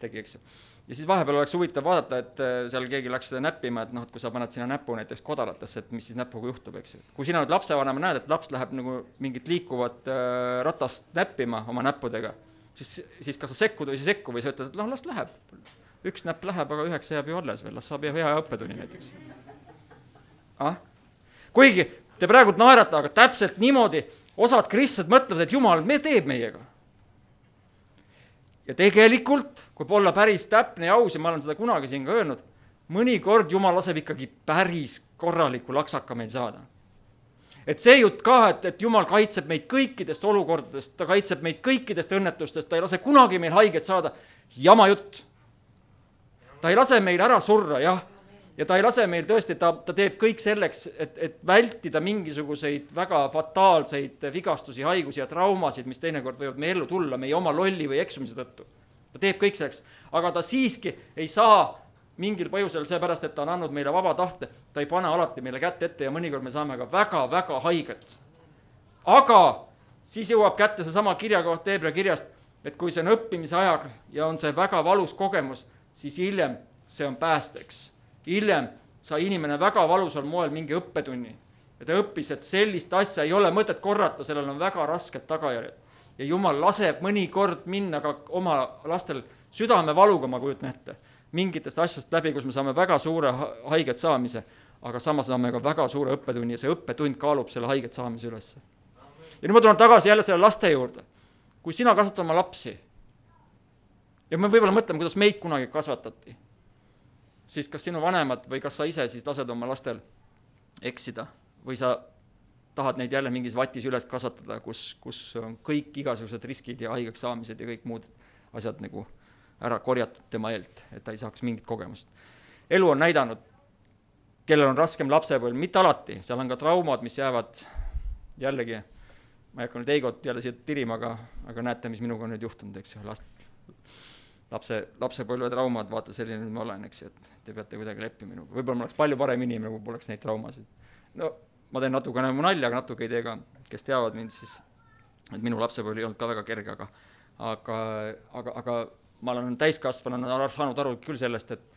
tegi, eks ju. ja siis vahepeal oleks huvitav vaadata, et seal keegi läks seda näppima, et noh, et kui sa paned sinna näpu näiteks kodaratesse, et mis siis näpuga juhtub, eks ju. kui sina nüüd lapsevanema näed, et laps läheb nagu mingit liikuvat äh, ratast näppima oma näppudega, siis, siis kas sa sekkud või ei sekku või sa ütled, et noh, las läheb. üks näpp läheb, aga üheksa jääb ju alles veel, las saab hea õppetunni näiteks. ah? kuigi Te praegult naerate, aga täpselt niimoodi osad kristlased mõtlevad, et Jumal me teeb meiega. ja tegelikult, kui olla päris täpne ja aus ja ma olen seda kunagi siin ka öelnud, mõnikord Jumal laseb ikkagi päris korraliku laksaka meil saada. et see jutt ka, et, et Jumal kaitseb meid kõikidest olukordadest, ta kaitseb meid kõikidest õnnetustest, ta ei lase kunagi meil haiget saada, jama jutt. ta ei lase meil ära surra, jah ja ta ei lase meil tõesti, ta, ta teeb kõik selleks, et, et vältida mingisuguseid väga fataalseid vigastusi, haigusi ja traumasid, mis teinekord võivad meie ellu tulla meie oma lolli või eksumise tõttu. ta teeb kõik selleks, aga ta siiski ei saa mingil põhjusel, seepärast et ta on andnud meile vaba tahte, ta ei pane alati meile kätt ette ja mõnikord me saame ka väga-väga haiget. aga siis jõuab kätte seesama kirjakoht Hebra kirjast, et kui see on õppimise ajaga ja on see väga valus kogemus, siis hiljem see on päästeks hiljem sai inimene väga valusal moel mingi õppetunni ja ta õppis, et sellist asja ei ole mõtet korrata, sellel on väga rasked tagajärjed. ja jumal laseb mõnikord minna ka oma lastel südamevaluga, ma kujutan ette, mingitest asjast läbi, kus me saame väga suure haiget saamise, aga samas saame ka väga suure õppetunni ja see õppetund kaalub selle haiget saamise ülesse. ja nüüd ma tulen tagasi jälle selle laste juurde. kui sina kasvatad oma lapsi ja me võib-olla mõtleme, kuidas meid kunagi kasvatati siis kas sinu vanemad või kas sa ise siis lased oma lastel eksida? Või sa tahad neid jälle mingis vatis üles kasvatada, kus, kus on kõik igasugused riskid ja haigeks saamised ja kõik muud asjad nagu ära korjatud tema eelt, et ta ei saaks mingit kogemust. elu on näidanud, kellel on raskem lapsepõlv, mitte alati, seal on ka traumad, mis jäävad jällegi, ma ei hakka nüüd Eigot jälle siia tirima, aga, aga näete, mis minuga on nüüd juhtunud, eks ju, last lapse, lapsepõlvetraumad, vaata selline ma olen, eks ju, et te peate kuidagi leppima minuga. võib-olla ma oleks palju parem inimene, kui poleks neid traumasid. no ma teen natukene mu nalja, aga natuke ei tee ka, kes teavad mind, siis et minu lapsepõlv ei olnud ka väga kerge, aga aga, aga, aga ma olen täiskasvanuna saanud aru küll sellest, et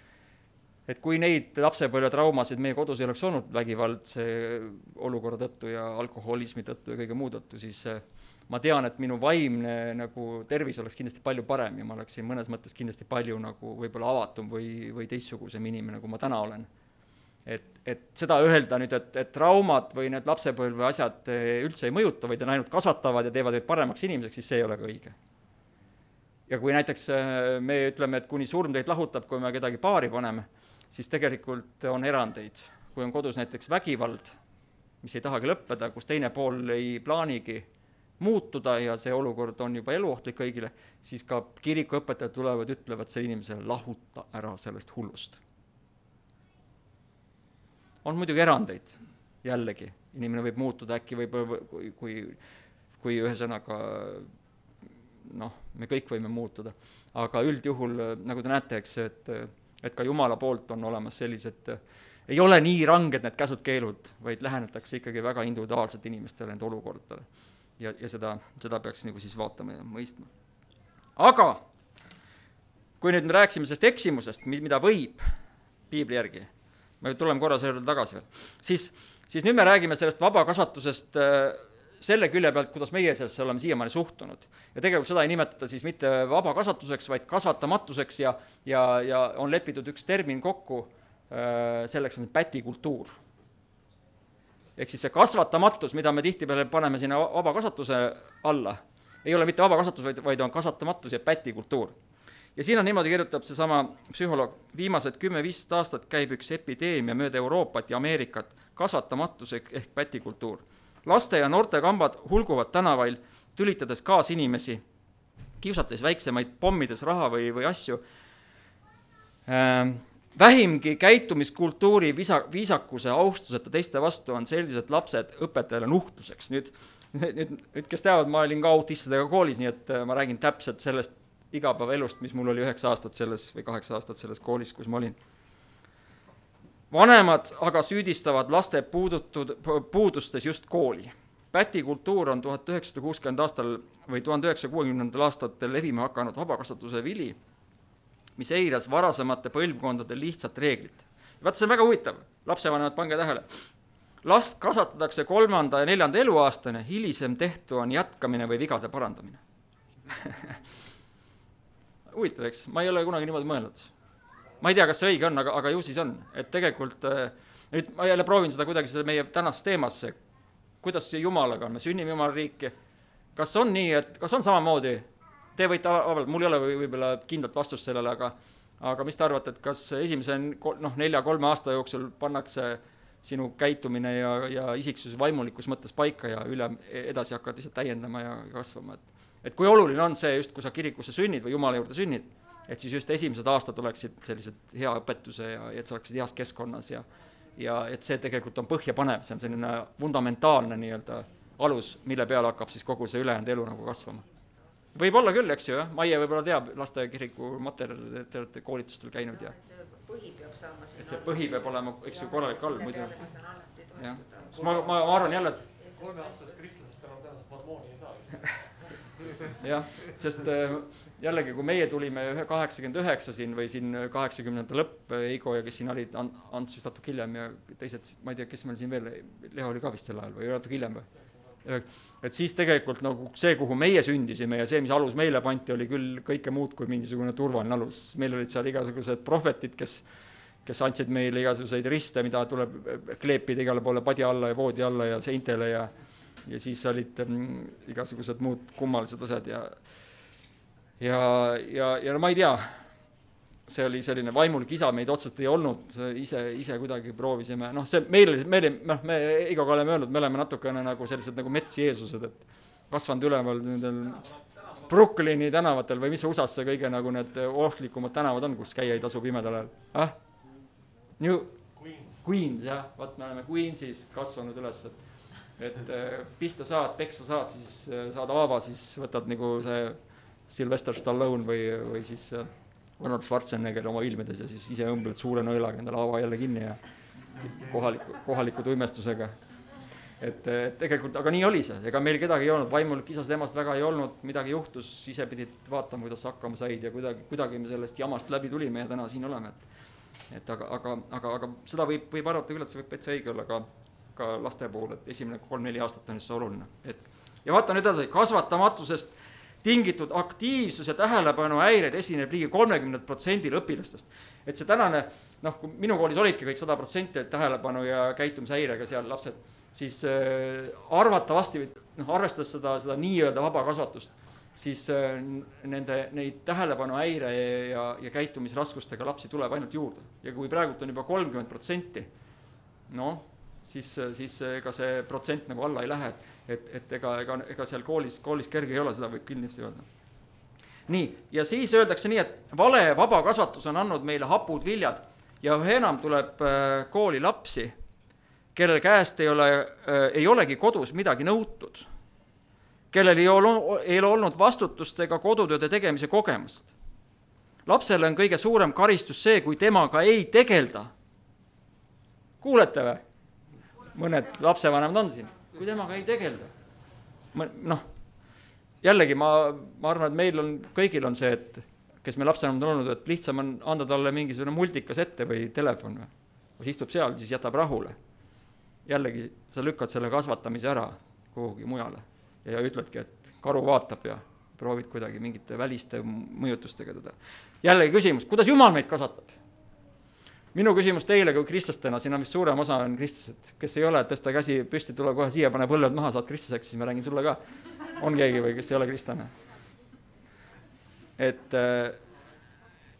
et kui neid lapsepõlvetraumasid meie kodus ei oleks olnud vägivaldse olukorra tõttu ja alkoholismi tõttu ja kõige muu tõttu, siis ma tean, et minu vaimne nagu tervis oleks kindlasti palju parem ja ma oleksin mõnes mõttes kindlasti palju nagu võib-olla avatum või, või teistsugusem inimene, kui ma täna olen. et, et seda öelda nüüd, et, et traumad või need lapsepõlve asjad üldse ei mõjuta, vaid on ainult kasvatavad ja teevad meid paremaks inimeseks, siis see ei ole ka õige. ja kui näiteks äh, me ütleme, et kuni surm teid lahutab, kui me kedagi paari paneme, siis tegelikult on erandeid. kui on kodus näiteks vägivald, mis ei tahagi lõppeda, kus teine pool ei plaanigi muutuda ja see olukord on juba eluohtlik kõigile, siis ka kirikuõpetajad tulevad, ütlevad sellele inimesele, lahuta ära sellest hullust. on muidugi erandeid, jällegi, inimene võib muutuda, äkki võib, kui, kui, kui ühesõnaga noh, me kõik võime muutuda, aga üldjuhul, nagu te näete, eks, et, et ka Jumala poolt on olemas sellised ei ole nii ranged need käsud-keelud, vaid lähenetakse ikkagi väga individuaalselt inimestele, nende olukordadele ja, ja seda, seda peaks nagu siis vaatama ja mõistma. aga kui nüüd me rääkisime sellest eksimusest, mida võib piibli järgi, me tuleme korra selle juurde tagasi veel, siis, siis nüüd me räägime sellest vabakasvatusest äh, selle külje pealt, kuidas meie sellesse oleme siiamaani suhtunud. ja tegelikult seda ei nimetata siis mitte vabakasvatuseks, vaid kasvatamatuseks ja, ja, ja on lepitud üks termin kokku, äh, selleks on pätikultuur ehk siis see kasvatamatus, mida me tihtipeale paneme sinna vabakasvatuse alla, ei ole mitte vabakasvatus, vaid, vaid on kasvatamatus ja pätikultuur. ja siin on niimoodi, kirjutab seesama psühholoog, viimased kümme-viisteist aastat käib üks epideemia mööda Euroopat ja Ameerikat, kasvatamatus ehk, pätikultuur. laste ja noorte kambad hulguvad tänavail, tülitades kaasinimesi, kiusates väiksemaid, pommides raha või, või asju ähm, vähimgi käitumiskultuuri visa, viisakuse, austuseta teiste vastu on sellised lapsed õpetajale nuhtluseks. nüüd, nüüd, nüüd, kes teavad, ma olin ka autistidega koolis, nii et äh, ma räägin täpselt sellest igapäevaelust, mis mul oli üheksa aastat selles või kaheksa aastat selles koolis, kus ma olin. vanemad aga süüdistavad laste puudutud, puudustes just kooli. pätikultuur on tuhat üheksasada kuuskümmend aastal või tuhande üheksasaja kuuekümnendatel aastatel levima hakanud vabakasvatuse vili mis eiras varasemate põlvkondade lihtsat reeglit. vaat see on väga huvitav, lapsevanemad, pange tähele. last kasvatatakse kolmanda ja neljanda eluaastani, hilisem tehtu on jätkamine või vigade parandamine huvitav, eks, ma ei ole kunagi niimoodi mõelnud. ma ei tea, kas see õige on, aga, aga ju siis on, et tegelikult äh, nüüd ma jälle proovin seda kuidagi seda meie tänast teemasse, kuidas see Jumalaga on, me sünnime Jumala riiki. kas on nii, et kas on samamoodi Te võite avaldada, mul ei ole võib-olla kindlat vastust sellele, aga aga mis te arvate, et kas esimese noh, nelja-kolme aasta jooksul pannakse sinu käitumine ja, ja isiksus vaimulikus mõttes paika ja üle, edasi hakkad lihtsalt täiendama ja kasvama, et et kui oluline on see just, kui sa kirikusse sünnid või Jumala juurde sünnid, et siis just esimesed aastad oleksid sellised hea õpetuse ja, ja et sa oleksid heas keskkonnas ja ja et see tegelikult on põhjapanev, see on selline fundamentaalne nii-öelda alus, mille peale hakkab siis kogu see ülejäänud elu nagu kasvama võib-olla küll, eks ju, jah, Maie võib-olla teab lastekiriku materjale, te olete koolitustel käinud ja. põhi peab saama. et see põhi peab olema, eks ju, korralik all muidu. jah, sest ma, ma, ma arvan jälle, et. kolmeaastasest kristlasest enam tõenäoliselt mormooni ei saa jah, sest äh, jällegi, kui meie tulime ühe kaheksakümmend üheksa siin või siin kaheksakümnendate lõpp, Eigo ja kes siin olid, Ants vist natuke hiljem ja teised, ma ei tea, kes meil siin veel, Leo oli ka vist sel ajal või natuke hiljem või? Et siis tegelikult nagu see, kuhu meie sündisime ja see, mis alus meile pandi, oli küll kõike muud kui mingisugune turvaline alus. meil olid seal igasugused prohvetid, kes, kes andsid meile igasuguseid riste, mida tuleb kleepida igale poole padja alla ja voodi alla ja seintele ja ja siis olid mm, igasugused muud kummalised asjad ja ja, ja, ja no ma ei tea, see oli selline vaimulik isa, meid otseselt ei olnud, ise, ise kuidagi proovisime, noh, see meil oli, me olime, noh, me Eigoga oleme öelnud, me oleme natukene nagu sellised nagu mets-Jeesused, et kasvanud üleval nendel Brooklyni tänavatel või mis USA-s see kõige nagu need ohtlikumad tänavad on, kus käia ei tasu pimedal ajal ah?? New Queens, Queens, jah, vot me oleme Queensis kasvanud üles, et et eh, pihta saad, peksa saad, siis eh, saad haava, siis võtad nagu see Sylvester Stallone või, või siis äh, Arnold Schwarzenegger oma filmides ja siis ise õmbled suure nõelaga endale haava jälle kinni ja kohaliku, kohaliku tuimestusega. et tegelikult, aga nii oli see, ega meil kedagi ei olnud, vaimulik isast emast väga ei olnud, midagi juhtus, ise pidid vaatama, kuidas sa hakkama said ja kuidagi, kuidagi me sellest jamast läbi tulime ja täna siin oleme, et et aga, aga, aga, aga seda võib, võib arvata küll, et see võib täitsa õige olla ka, ka laste puhul, et esimene kolm-neli aastat on just see oluline, et ja vaata nüüd edasi, kasvatamatusest tingitud aktiivsus- ja tähelepanuhäireid esineb ligi kolmekümnelt protsendil õpilastest. et see tänane, noh, kui minu koolis olidki kõik sada protsenti tähelepanu ja käitumishäirega seal lapsed, siis äh, arvatavasti, noh, arvestades seda, seda nii-öelda vaba kasvatust, siis äh, nende, neid tähelepanuhäire ja, ja käitumisraskustega lapsi tuleb ainult juurde. ja kui praegult on juba kolmkümmend protsenti, noh, siis, siis ega see protsent nagu alla ei lähe, et, et ega, ega, ega seal koolis, koolis kerge ei ole, seda võib kindlasti öelda. nii, ja siis öeldakse nii, et vale vaba kasvatus on andnud meile hapud viljad ja üha enam tuleb äh, kooli lapsi, kelle käest ei ole, äh, ei olegi kodus midagi nõutud, kellel ei ole, ei ole olnud vastutust ega kodutööde tegemise kogemust. lapsele on kõige suurem karistus see, kui temaga ei tegelda. kuulete või? Mõned lapsevanemad on siin, kui temaga ei tegelda. noh, jällegi ma, ma arvan, et meil on, kõigil on see, et kes me lapsevanemad on olnud, et lihtsam on anda talle mingisugune multikas ette või telefon või. siis istub seal, siis jätab rahule. jällegi, sa lükkad selle kasvatamise ära kuhugi mujale ja ütledki, et karu vaatab ja proovid kuidagi mingite väliste mõjutustega teda. jällegi küsimus, kuidas Jumal meid kasvatab? Minu küsimus teile kui kristlastena, siin on vist suurem osa on kristlased, kes ei ole, tõsta käsi püsti, tule kohe siia, pane põlved maha, saad kristlaseks, siis ma räägin sulle ka. on keegi või kes ei ole kristlane? et,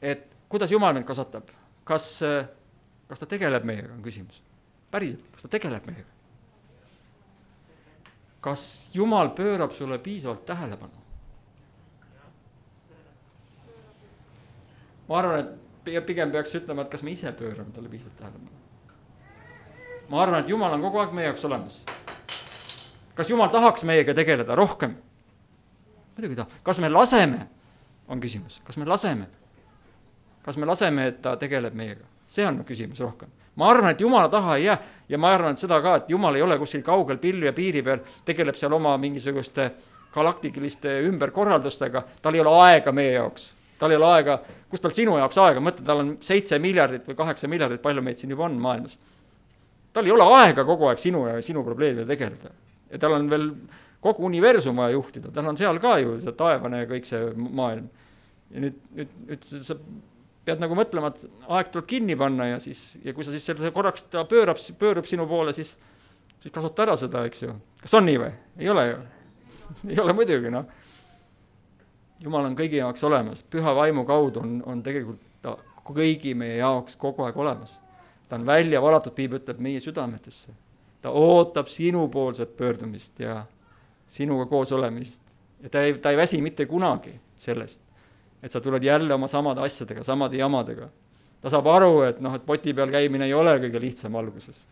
et kuidas Jumal meid kasvatab, kas, kas ta tegeleb meiega, on küsimus. päriselt, kas ta tegeleb meiega? kas Jumal pöörab sulle piisavalt tähelepanu? ma arvan, et pigem peaks ütlema, et kas me ise pöörame talle piisavalt tähelepanu. ma arvan, et Jumal on kogu aeg meie jaoks olemas. kas Jumal tahaks meiega tegeleda rohkem? muidugi tahab. kas me laseme, on küsimus, kas me laseme? kas me laseme, et ta tegeleb meiega? see on küsimus rohkem. ma arvan, et Jumala taha ei jää ja ma arvan, et seda ka, et Jumal ei ole kuskil kaugel pilli ja piiri peal, tegeleb seal oma mingisuguste galaktiliste ümberkorraldustega, tal ei ole aega meie jaoks tal ei ole aega, kust tal sinu jaoks aega, mõtle, tal on seitse miljardit või kaheksa miljardit, palju meid siin juba on maailmas. tal ei ole aega kogu aeg sinu ja sinu probleemidega tegeleda. ja tal on veel kogu universum vaja juhtida, tal on seal ka ju see taevane ja kõik see maailm. ja nüüd, nüüd, nüüd sa pead nagu mõtlema, et aeg tuleb kinni panna ja siis, ja kui sa siis selle korraks, ta pöörab, pöörub sinu poole, siis, siis kasuta ära seda, eks ju. kas on nii või? ei ole ju ei ole muidugi, noh jumal on kõigi jaoks olemas, püha vaimu kaudu on, on tegelikult ta kõigi meie jaoks kogu aeg olemas. ta on välja valatud, piibel ütleb, meie südametesse. ta ootab sinupoolset pöördumist ja sinuga koos olemist. ja ta ei, ta ei väsi mitte kunagi sellest, et sa tuled jälle oma samade asjadega, samade jamadega. ta saab aru, et noh, et poti peal käimine ei ole kõige lihtsam alguses.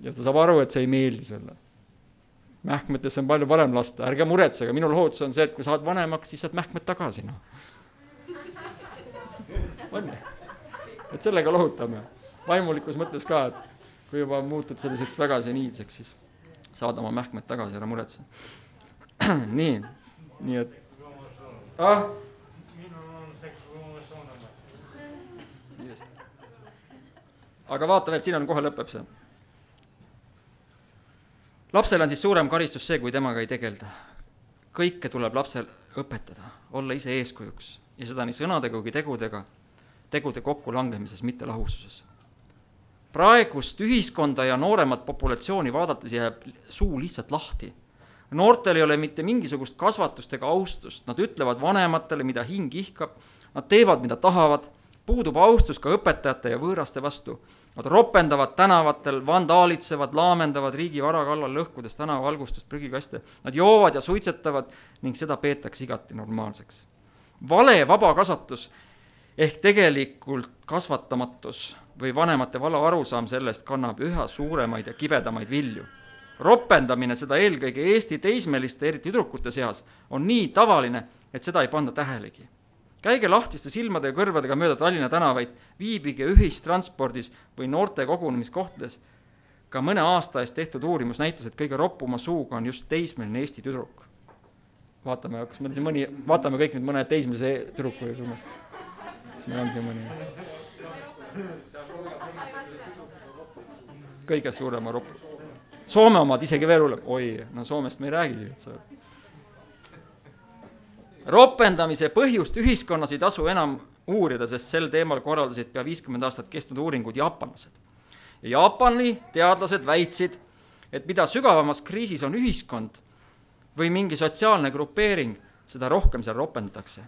ja ta saab aru, et see ei meeldi sulle mähkmetesse on palju parem lasta, ärge muretsege, minu lohutus on see, et kui saad vanemaks, siis saad mähkmed tagasi, noh. on ju? et sellega lohutame. vaimulikus mõttes ka, et kui juba muutud selliseks väga seniilseks, siis saad oma mähkmed tagasi, ära muretse. nii, nii et ah?. aga vaata veel, siin on, kohe lõpeb see lapsel on siis suurem karistus see, kui temaga ei tegelda. kõike tuleb lapsel õpetada, olla ise eeskujuks ja seda nii sõnadega kui tegudega, tegude kokkulangemises, mitte lahususes. praegust ühiskonda ja nooremat populatsiooni vaadates jääb suu lihtsalt lahti. noortel ei ole mitte mingisugust kasvatust ega austust, nad ütlevad vanematele, mida hing ihkab, nad teevad, mida tahavad, puudub austus ka õpetajate ja võõraste vastu Nad ropendavad tänavatel, vandaalitsevad, laamendavad riigi vara kallal, lõhkudes tänavavalgustust, prügikaste. Nad joovad ja suitsetavad ning seda peetakse igati normaalseks. vale vabakasvatus ehk tegelikult kasvatamatus või vanemate vale arusaam sellest kannab üha suuremaid ja kibedamaid vilju. ropendamine, seda eelkõige Eesti teismeliste, eriti tüdrukute seas, on nii tavaline, et seda ei panda tähelegi käige lahtiste silmade ja kõrvadega mööda Tallinna tänavaid, viibige ühistranspordis või noorte kogunemiskohtades. ka mõne aasta eest tehtud uurimus näitas, et kõige roppuma suuga on just teismeline Eesti tüdruk. vaatame, kas meil siin mõni, vaatame kõik nüüd mõne teismelise tüdruku suunas. kas meil on siin mõni? kõige suurema ropp. Soome omad isegi veel hullem, oi, no Soomest me ei räägigi, et sa ropendamise põhjust ühiskonnas ei tasu enam uurida, sest sel teemal korraldasid pea viiskümmend aastat kestnud uuringud jaapanlased. ja Jaapani teadlased väitsid, et mida sügavamas kriisis on ühiskond või mingi sotsiaalne grupeering, seda rohkem seal ropendatakse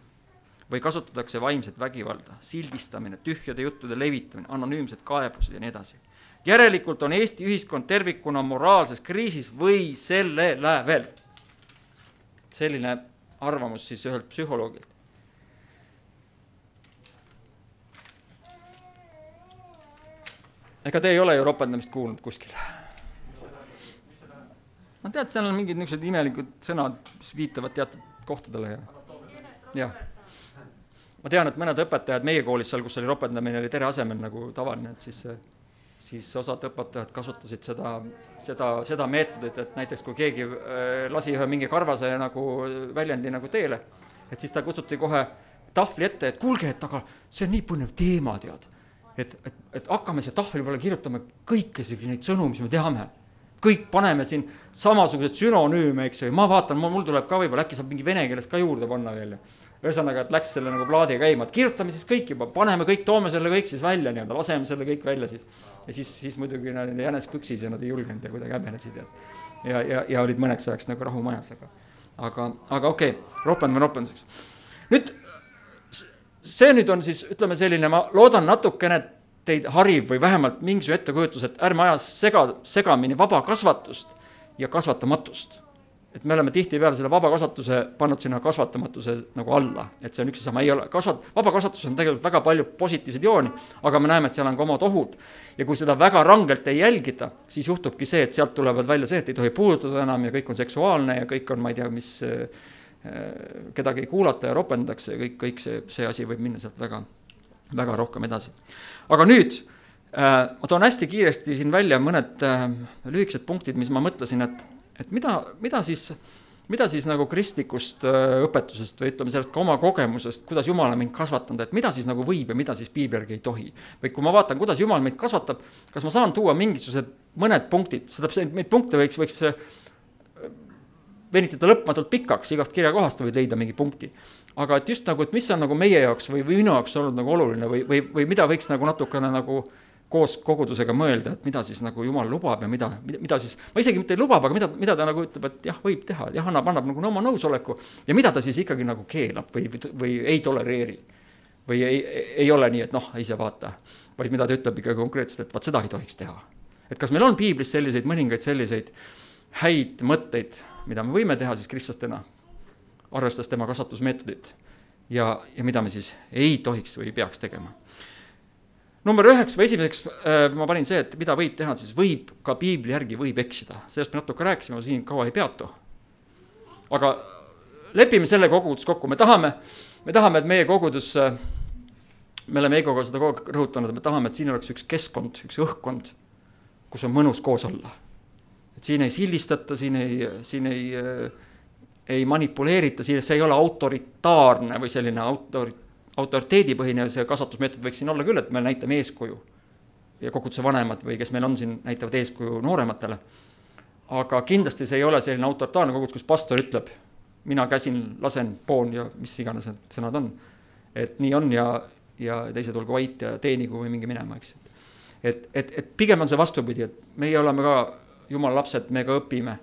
või kasutatakse vaimset vägivalda, sildistamine, tühjade juttude levitamine, anonüümsed kaebused ja nii edasi. järelikult on Eesti ühiskond tervikuna moraalses kriisis või selle lävel. selline arvamus siis ühelt psühholoogilt. ega te ei ole ju ropendamist kuulnud kuskil? no tead, seal on mingid niisugused imelikud sõnad, mis viitavad teatud kohtadele ja, jah. ma tean, et mõned õpetajad meie koolis seal, kus oli ropendamine, oli tere asemel nagu tavaline, et siis siis osad õpetajad kasutasid seda, seda, seda meetodit, et näiteks kui keegi äh, lasi ühe mingi karvase nagu väljendi nagu teele, et siis ta kutsuti kohe tahvli ette, et kuulge, et aga see on nii põnev teema, tead. et, et, et hakkame siia tahvli peale kirjutama kõiki neid sõnu, mis me teame. kõik paneme siin samasuguseid sünonüüme, eks ju, ma vaatan, mul tuleb ka võib-olla, äkki saab mingi vene keelest ka juurde panna veel ühesõnaga, et läks selle nagu plaadi käima, et kirjutame siis kõik juba, paneme kõik, toome selle kõik siis välja nii-öelda, laseme selle kõik välja siis. ja siis, siis muidugi nad olid jänes püksis ja nad ei julgenud ja kuidagi häbenesid ja, ja, ja, ja olid mõneks ajaks nagu rahu majas, aga, aga, aga okei okay,, ropendame ropenduseks. nüüd see nüüd on siis, ütleme selline, ma loodan natukene teid hariv või vähemalt mingisugune ettekujutus, et ärme aja sega, segamini vaba kasvatust ja kasvatamatust et me oleme tihtipeale selle vaba kasvatuse pannud sinna kasvatamatuse nagu alla, et see on üks ja sama, ei ole, kasvat-, vaba kasvatus on tegelikult väga palju positiivseid jooni, aga me näeme, et seal on ka omad ohud. ja kui seda väga rangelt ei jälgita, siis juhtubki see, et sealt tulevad välja see, et ei tohi puudutada enam ja kõik on seksuaalne ja kõik on, ma ei tea, mis kedagi ei kuulata ja ropendatakse ja kõik, kõik see, see asi võib minna sealt väga, väga rohkem edasi. aga nüüd ma toon hästi kiiresti siin välja mõned lühikesed punktid, mis ma mõtlesin, et et mida, mida siis, mida siis nagu kristlikust äh, õpetusest või ütleme sellest ka oma kogemusest, kuidas Jumal on mind kasvatanud, et mida siis nagu võib ja mida siis piibli järgi ei tohi. või kui ma vaatan, kuidas Jumal meid kasvatab, kas ma saan tuua mingisugused mõned punktid, seda, neid punkte võiks, võiks äh, venitada lõpmatult pikaks, igast kirjakohast võid leida mingi punkti. aga et just nagu, et mis on nagu meie jaoks või, või minu jaoks olnud nagu oluline või, või, või mida võiks nagu natukene nagu äh, koos kogudusega mõelda, et mida siis nagu jumal lubab ja mida, mida, mida siis, ma isegi mitte ei lubab, aga mida, mida ta nagu ütleb, et jah, võib teha, jah, annab, annab nagu oma nõusoleku ja mida ta siis ikkagi nagu keelab või, või ei tolereeri. või ei, ei ole nii, et noh, ise vaata, vaid mida ta ütleb ikkagi konkreetselt, et vaat seda ei tohiks teha. et kas meil on piiblis selliseid, mõningaid selliseid häid mõtteid, mida me võime teha siis kristlastena, arvestades tema kasvatusmeetodit ja, ja mida me siis ei tohiks või ei peaks tegema number üheks või esimeseks äh, ma panin see, et mida võib teha, siis võib ka piibli järgi võib eksida, sellest me natuke rääkisime, ma siin kaua ei peatu. aga lepime selle kogudus kokku, me tahame, me tahame, et meie kogudus, äh, me oleme Eigoga seda kogu aeg rõhutanud, me tahame, et siin oleks üks keskkond, üks õhkkond, kus on mõnus koos olla. et siin ei sildistata, siin ei, siin ei, äh, ei manipuleerita, siin, see ei ole autoritaarne või selline autori-, autoriteedipõhine see kasvatusmeetod võiks siin olla küll, et me näitame eeskuju. ja koguduse vanemad või kes meil on siin, näitavad eeskuju noorematele. aga kindlasti see ei ole selline autoritaarne kogudus, kus pastor ütleb, mina käsin, lasen, poon ja mis iganes need sõnad on. et nii on ja, ja teised olgu vait ja teenigu või minge minema, eks. et, et, et pigem on see vastupidi, et meie oleme ka jumala lapsed, me ka õpime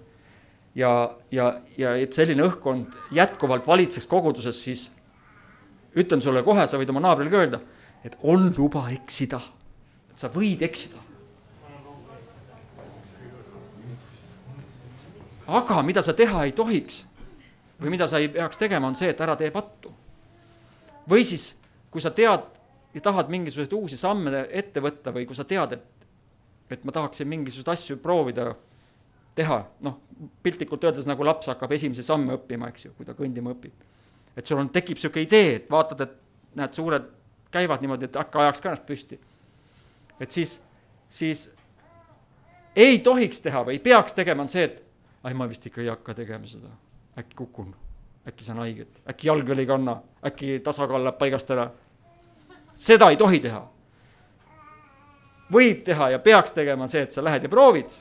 ja, ja, ja et selline õhkkond jätkuvalt valitseks koguduses, siis ütlen sulle kohe, sa võid oma naabrile ka öelda, et on luba eksida. et sa võid eksida. aga mida sa teha ei tohiks või mida sa ei peaks tegema, on see, et ära tee pattu. või siis, kui sa tead ja tahad mingisuguseid uusi samme ette võtta või kui sa tead, et, et ma tahaksin mingisuguseid asju proovida teha, noh, piltlikult öeldes nagu laps hakkab esimesi samme õppima, eks ju, kui ta kõndima õpib et sul on, tekib niisugune idee, et vaatad, et näed, suured käivad niimoodi, et hakka ajaks ka ennast püsti. et siis, siis ei tohiks teha või ei peaks tegema, on see, et ai, ma vist ikka ei hakka tegema seda, äkki kukun, äkki saan haiget, äkki jalg veel ei kanna, äkki tasakaal läheb paigast ära. seda ei tohi teha. võib teha ja peaks tegema see, et sa lähed ja proovid.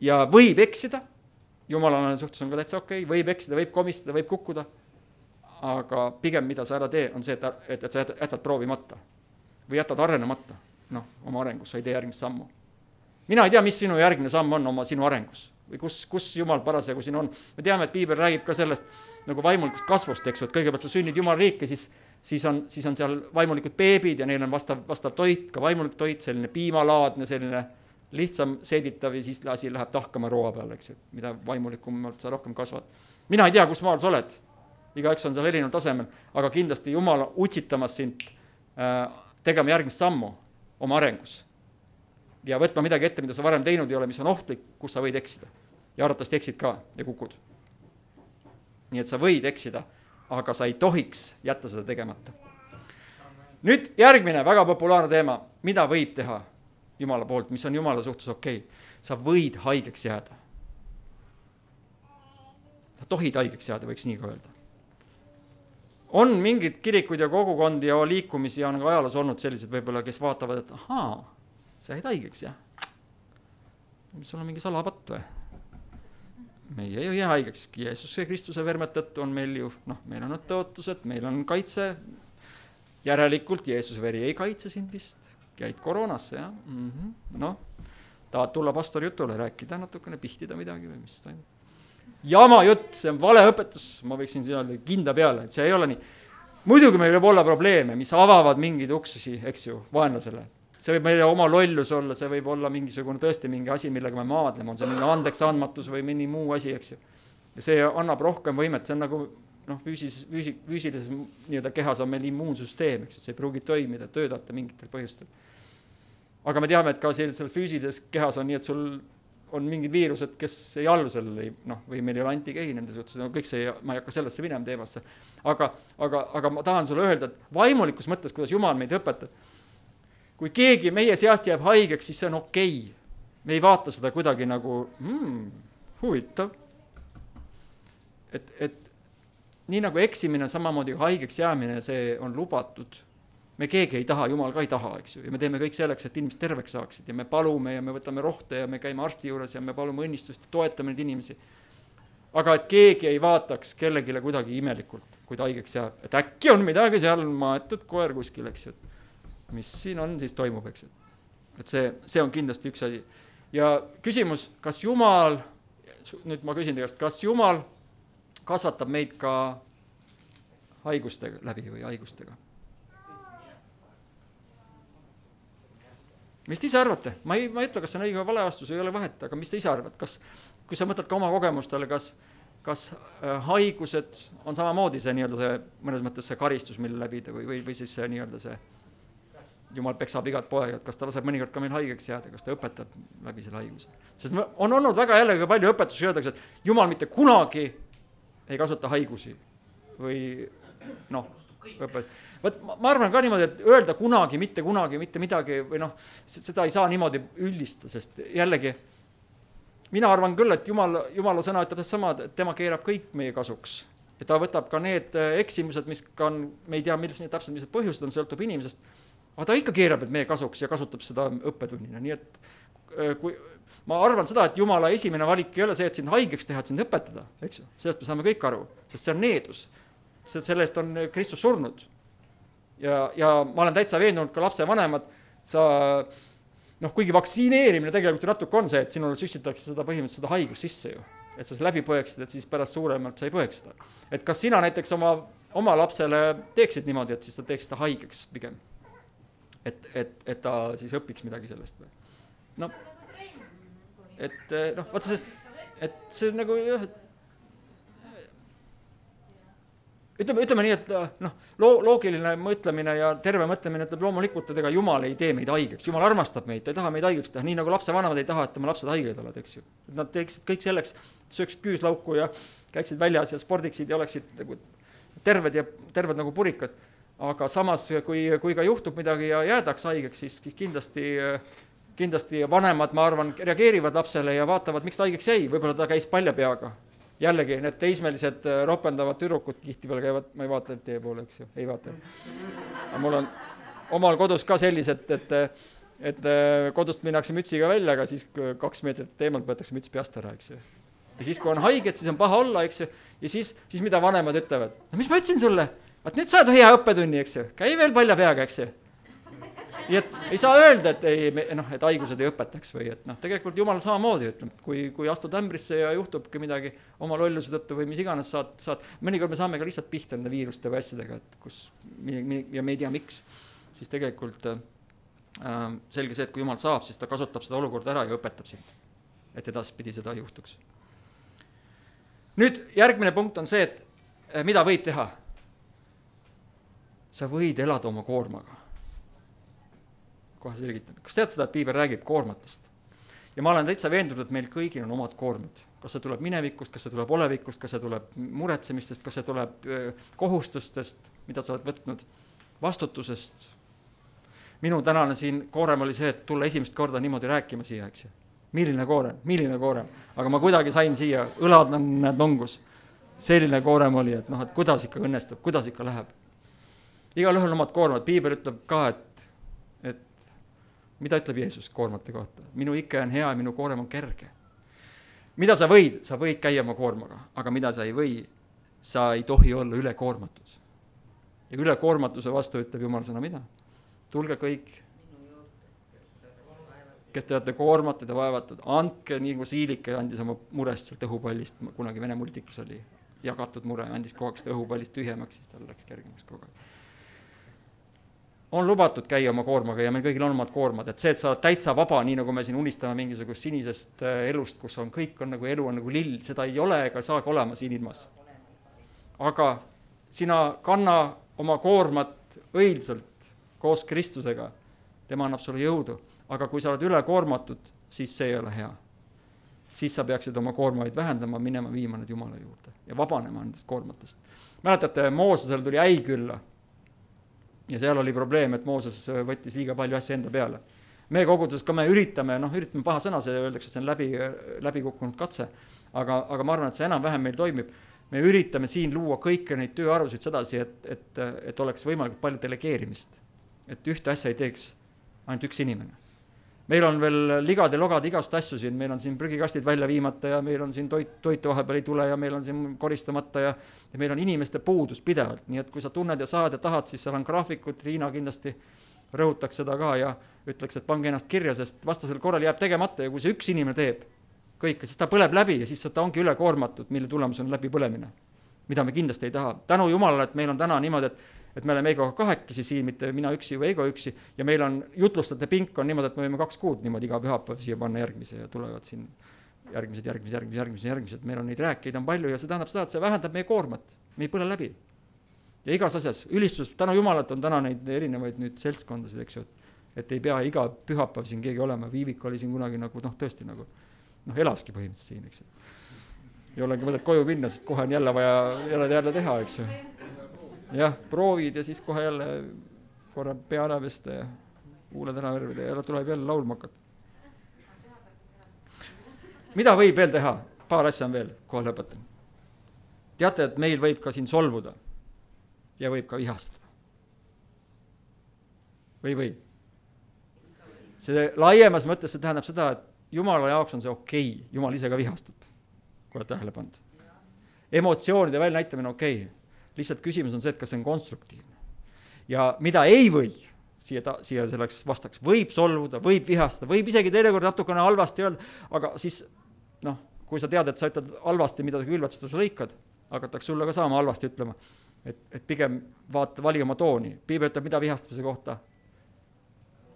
ja võib eksida, jumalale suhtes on ka täitsa okei okay., võib eksida, võib komistada, võib kukkuda aga pigem, mida sa ära tee, on see, et, et, et sa jätad, jätad proovimata või jätad arenemata, noh, oma arengus, sa ei tee järgmist sammu. mina ei tea, mis sinu järgmine samm on oma, sinu arengus või kus, kus Jumal parasjagu siin on. me teame, et piibel räägib ka sellest nagu vaimulikust kasvust, eks ju, et kõigepealt sa sünnid Jumala riiki, siis, siis on, siis on seal vaimulikud beebid ja neil on vastav, vastav toit, ka vaimulik toit, selline piimalaadne, selline lihtsam seeditav ja siis asi läheb tahkama roa peal, eks ju, mida vaimulikumalt sa rohkem kasvad. mina ei tea, kus maal sa oled igaüks on seal erineval tasemel, aga kindlasti Jumal utsitamas sind äh, tegema järgmist sammu oma arengus. ja võtma midagi ette, mida sa varem teinud ei ole, mis on ohtlik, kus sa võid eksida. ja arvatavasti eksid ka ja kukud. nii et sa võid eksida, aga sa ei tohiks jätta seda tegemata. nüüd järgmine väga populaarne teema, mida võib teha Jumala poolt, mis on Jumala suhtes okei okay.. sa võid haigeks jääda. sa tohid haigeks jääda, võiks nii ka öelda on mingeid kirikuid ja kogukondi ja liikumisi on ka ajaloos olnud sellised võib-olla, kes vaatavad, et ahaa, sa jäid haigeks, jah? sul on mingi salapatt või? meie ei jää haigeks, Jeesuse Kristuse verme tõttu on meil ju, noh, meil on need tõotused, meil on kaitse. järelikult Jeesuse veri ei kaitse sind vist, jäid koroonasse, jah mm -hmm.? noh, tahad tulla pastori jutule, rääkida natukene, pihtida midagi või mis toimub? Jama jutt, see on valeõpetus, ma võiksin siin öelda kinda peale, et see ei ole nii. muidugi meil võib olla probleeme, mis avavad mingeid uksisi, eks ju, vaenlasele. see võib meie oma lollus olla, see võib olla mingisugune tõesti mingi asi, millega me maadleme, on see mingi andeksandmatus või mõni muu asi, eks ju. ja see annab rohkem võimet, see on nagu noh, füüsis, füüsi-, füüsilises nii-öelda kehas on meil immuunsüsteem, eks ju, see ei pruugi toimida, töötada mingitel põhjustel. aga me teame, et ka sellises füüsilises kehas on nii, et sul on mingid viirused, kes ei allu sellele, noh, või meil ei ole antikehi nende suhtes, no kõik see, ma ei hakka sellesse minema teemasse. aga, aga, aga ma tahan sulle öelda, et vaimulikus mõttes, kuidas Jumal meid õpetab, kui keegi meie seast jääb haigeks, siis see on okei okay. me ei vaata seda kuidagi nagu hmm, huvitav. et, et nii nagu eksimine, samamoodi haigeks jäämine, see on lubatud me keegi ei taha, jumal ka ei taha, eks ju, ja me teeme kõik selleks, et inimesed terveks saaksid ja me palume ja me võtame rohte ja me käime arsti juures ja me palume õnnistust, toetame neid inimesi. aga et keegi ei vaataks kellelegi kuidagi imelikult, kui ta haigeks jääb, et äkki on midagi seal maetud koer kuskil, eks ju. mis siin on, siis toimub, eks ju. et see, see on kindlasti üks asi. ja küsimus, kas Jumal, nüüd ma küsin teie käest, kas Jumal kasvatab meid ka haigustega läbi või haigustega? Mis te ise arvate, ma ei, ma ei ütle, kas see on õige või vale vastus, ei ole vahet, aga mis te ise arvate, kas, kui sa mõtled ka oma kogemustele, kas, kas äh, haigused on samamoodi see nii-öelda see mõnes mõttes see karistus, mille läbida või, või, või siis see nii-öelda see jumal peksab igat poega, et kas ta laseb mõnikord ka meil haigeks jääda, kas ta õpetab läbi selle haiguse. sest on olnud väga jällegi palju õpetusi, öeldakse, et jumal mitte kunagi ei kasuta haigusi või noh, õpet-, vot ma arvan ka niimoodi, et öelda kunagi, mitte kunagi, mitte midagi või noh, seda ei saa niimoodi üldistada, sest jällegi mina arvan küll, et jumal, jumala sõna ütleb sedasama, et tema keerab kõik meie kasuks. ja ta võtab ka need äh, eksimused, mis ka on, me ei tea, millised täpselt, mis need põhjused on, sõltub inimesest, aga ta ikka keerab need meie kasuks ja kasutab seda õppetunnina, nii et äh, kui ma arvan seda, et jumala esimene valik ei ole see, et sind haigeks teha, et sind õpetada, eks ju, sellest me saame kõik aru, sest see on needus. Selle eest on Kristus surnud ja, ja ma olen täitsa veendunud, ka lapsevanemad, sa noh, kuigi vaktsineerimine tegelikult ju natuke on see, et sinule süstitakse seda põhimõtteliselt seda haigust sisse ju. et sa läbi põeksid, et siis pärast suuremalt sa ei põeks seda. et kas sina näiteks oma, oma lapsele teeksid niimoodi, et siis sa teeksid ta haigeks pigem? et, et, et ta siis õpiks midagi sellest või? noh, et noh, vaata see, et see nagu jah, et ütleme, ütleme nii, et noh, loo-, loogiline mõtlemine ja terve mõtlemine ütleb loomulikult, et ega jumal ei tee meid haigeks, jumal armastab meid, ta ei taha meid haigeks teha, nii nagu lapsevanemad ei taha, et tema lapsed haiged olevad, eks ju. Nad teeksid kõik selleks, sööksid küüslauku ja käiksid väljas ja spordiksid ja oleksid nagu terved ja terved nagu purikad. aga samas, kui, kui ka juhtub midagi ja jäädakse haigeks, siis, siis kindlasti kindlasti vanemad, ma arvan, reageerivad lapsele ja vaatavad, miks ta haigeks jäi, võib-olla ta käis palja peaga jällegi need teismelised äh, ropendavad tüdrukud tihtipeale käivad, ma ei vaata teie poole, eks ju, ei vaata. aga mul on omal kodus ka sellised, et, et äh, kodust minnakse mütsiga välja, aga siis kaks meetrit eemalt võetakse müts peast ära, eks ju. ja siis, kui on haiged, siis on paha olla, eks ju, ja siis, siis mida vanemad ütlevad, no mis ma ütlesin sulle, vaat nüüd saad hea õppetunni, eks ju, käi veel palja peaga, eks ju nii et ei saa öelda, et ei, noh, et haigused ei õpetaks või et noh, tegelikult jumal samamoodi ütleb, kui, kui astud ämbrisse ja juhtubki midagi oma lolluse tõttu või mis iganes, saad, saad, mõnikord me saame ka lihtsalt pihta nende viiruste või asjadega, et kus ja me ei tea, miks, siis tegelikult äh, selge see, et kui jumal saab, siis ta kasutab seda olukorda ära ja õpetab sind, et edaspidi seda ei juhtuks. nüüd järgmine punkt on see, et äh, mida võib teha? sa võid elada oma koormaga kohe selgitan. kas tead seda, et piibel räägib koormatest? ja ma olen täitsa veendunud, et meil kõigil on omad koormad. kas see tuleb minevikust, kas see tuleb olevikust, kas see tuleb muretsemistest, kas see tuleb kohustustest, mida sa oled võtnud, vastutusest. minu tänane siin koorem oli see, et tulla esimest korda niimoodi rääkima siia, eks ju. milline koorem, milline koorem, aga ma kuidagi sain siia, õlad on näed nongus. selline koorem oli, et noh, et kuidas ikka õnnestub, kuidas ikka läheb. igalühel on omad koormad, piibel ütleb ka, et, mida ütleb Jeesus koormate kohta? minu ike on hea ja minu koorem on kerge. mida sa võid, sa võid käia oma koormaga, aga mida sa ei või, sa ei tohi olla ülekoormatud. ja ülekoormatuse vastu ütleb Jumal sõna mida? tulge kõik, kes te olete koormatud ja vaevatud, andke nii nagu Siilike andis oma murest sealt õhupallist, kunagi Vene multikas oli jagatud mure, andis kogu aeg seda õhupallist tühjemaks, siis tal läks kergemaks kogu aeg on lubatud käia oma koormaga ja meil kõigil on omad koormad, et see, et sa oled täitsa vaba, nii nagu me siin unistame mingisugust sinisest äh, elust, kus on kõik on nagu elu on nagu lill, seda ei ole ega saagi olema siin ilmas. aga sina kanna oma koormat õilsalt koos Kristusega. tema annab sulle jõudu, aga kui sa oled ülekoormatud, siis see ei ole hea. siis sa peaksid oma koormaid vähendama, minema viima need Jumala juurde ja vabanema nendest koormatest. mäletate, Moosesele tuli äi külla ja seal oli probleem, et Mooses võttis liiga palju asju enda peale. meie koguduses ka me üritame, noh, üritame paha sõna, see öeldakse, et see on läbi, läbi kukkunud katse, aga, aga ma arvan, et see enam-vähem meil toimib. me üritame siin luua kõiki neid tööarvusid sedasi, et, et, et oleks võimalikult palju delegeerimist. et ühte asja ei teeks ainult üks inimene meil on veel ligad ja logad igast asju siin, meil on siin prügikastid välja viimata ja meil on siin toit, toitu vahepeal ei tule ja meil on siin koristamata ja ja meil on inimeste puudus pidevalt, nii et kui sa tunned ja saad ja tahad, siis seal on graafikud, Riina kindlasti rõhutaks seda ka ja ütleks, et pange ennast kirja, sest vastasel korral jääb tegemata ja kui see üks inimene teeb kõike, siis ta põleb läbi ja siis ta ongi ülekoormatud, mille tulemus on läbipõlemine. mida me kindlasti ei taha. tänu Jumalale, et meil on täna niimoodi, et et me oleme Eigoga kahekesi siin, mitte mina üksi või Eigo üksi ja meil on jutlustajate pink on niimoodi, et me võime kaks kuud niimoodi iga pühapäev siia panna järgmise ja tulevad siin järgmised, järgmised, järgmised, järgmised, järgmised, meil on neid rääkijaid on palju ja see tähendab seda, et see vähendab meie koormat, me ei põle läbi. ja igas asjas, ülistus, tänu Jumalat on täna neid erinevaid nüüd seltskondasid, eks ju, et et ei pea iga pühapäev siin keegi olema, Viivik oli siin kunagi nagu noh, tõesti nagu noh, elaski põhimõtteliselt siin, eks ju. ei olegi mõtet koju minna, sest kohe on jälle vaja jälle, jälle teha, eks ju jah, proovid ja siis kohe jälle korra pea ära pesta ja huuled ära värvida ja tuleb jälle laulma hakata. mida võib veel teha? paar asja on veel, kohe lõpetan. teate, et meil võib ka siin solvuda ja võib ka vihastada. või, või? see laiemas mõttes, see tähendab seda, et jumala jaoks on see okei okay., jumal ise ka vihastab, kui oled tähele pannud. emotsioonide väljanäitamine okei okay lihtsalt küsimus on see, et kas see on konstruktiivne. ja mida ei või, siia ta, siia selleks vastaks, võib solvuda, võib vihastada, võib isegi teinekord natukene halvasti öelda, aga siis noh, kui sa tead, et sa ütled halvasti, mida sa külvad, seda sa lõikad, hakatakse sulle ka sama halvasti ütlema. et, et pigem vaata, vali oma tooni. piibel ütleb, mida vihastamise kohta?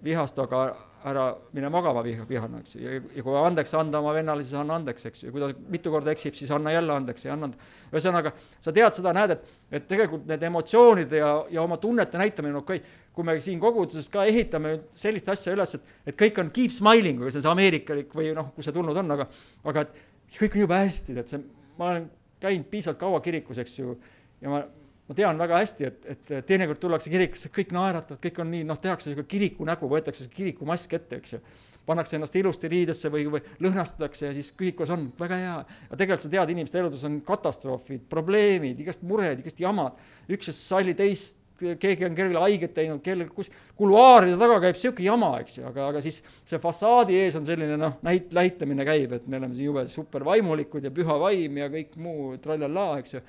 vihasta, aga ära mine magama viha, vihane, eks ju, ja, kui andeks anda oma vennale, siis anna andeks, eks ju, ja kui ta mitu korda eksib, siis anna jälle andeks ja anna. ühesõnaga, sa tead seda, näed, et, et tegelikult need emotsioonide ja, ja oma tunnete näitamine on okei okay.. kui me siin koguduses ka ehitame sellist asja üles, et, et kõik on keep smiling, või see on see ameerikalik või noh, kust see tulnud on, aga, aga et kõik on jube hästi, et see, ma olen käinud piisavalt kaua kirikus, eks ju, ja ma ma tean väga hästi, et, et teinekord tullakse kirikusse, kõik naeratavad, kõik on nii, noh, tehakse niisugune kiriku nägu, võetakse kirikumask ette, eks ju. pannakse ennast ilusti riidesse või, või lõhnastatakse ja siis kirikus on väga hea. ja tegelikult sa tead, inimeste eludes on katastroofid, probleemid, igast mured, igast jamad. üks ei salli teist, keegi on kellelegi haiget teinud, kellel, kus kuluaaride taga käib sihuke jama, eks ju, aga, aga siis see fassaadi ees on selline noh, näit-, näitamine käib, et me oleme siin jube super vaimulikud ja püha vaim ja kõik muu trallallaa, eks ju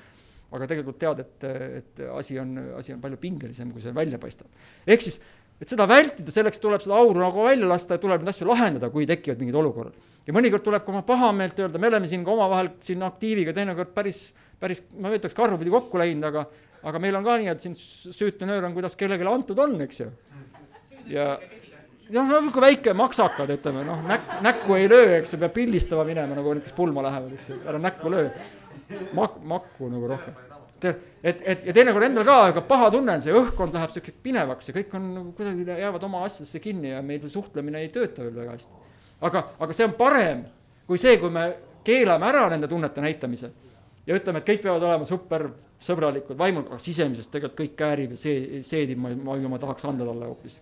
aga tegelikult tead, et, et asi on, asi on palju pingelisem, kui see välja paistab. ehk siis, et seda vältida, selleks tuleb seda auru nagu välja lasta ja tuleb neid asju lahendada, kui tekivad mingid olukorrad. ja mõnikord tuleb ka oma pahameelt öelda, me oleme siin ka omavahel siin aktiiviga teinekord päris, päris, ma ütleks, karvapidi kokku läinud, aga, aga meil on ka nii, et siin süütu nöör on, kuidas kellelegi antud on, eks ju. ja noh, no niisugune väike maksakad, ütleme noh, näk-, näkku ei löö, eks ju, peab pildistama minema, nagu näiteks pulma lähevad, eks ju, ära näkku löö. Mak-, makku nagu rohkem. et, et ja teinekord endal ka, aga paha tunne on see, õhkkond läheb siukseks pinevaks ja kõik on nagu kuidagi jäävad oma asjadesse kinni ja meil suhtlemine ei tööta veel väga hästi. aga, aga see on parem kui see, kui me keelame ära nende tunnete näitamise ja ütleme, et kõik peavad olema super sõbralikud, vaimul, aga sisemiselt tegelikult kõik käärib ja see, seedib, ma, ma, ma tahaks anda talle hoopis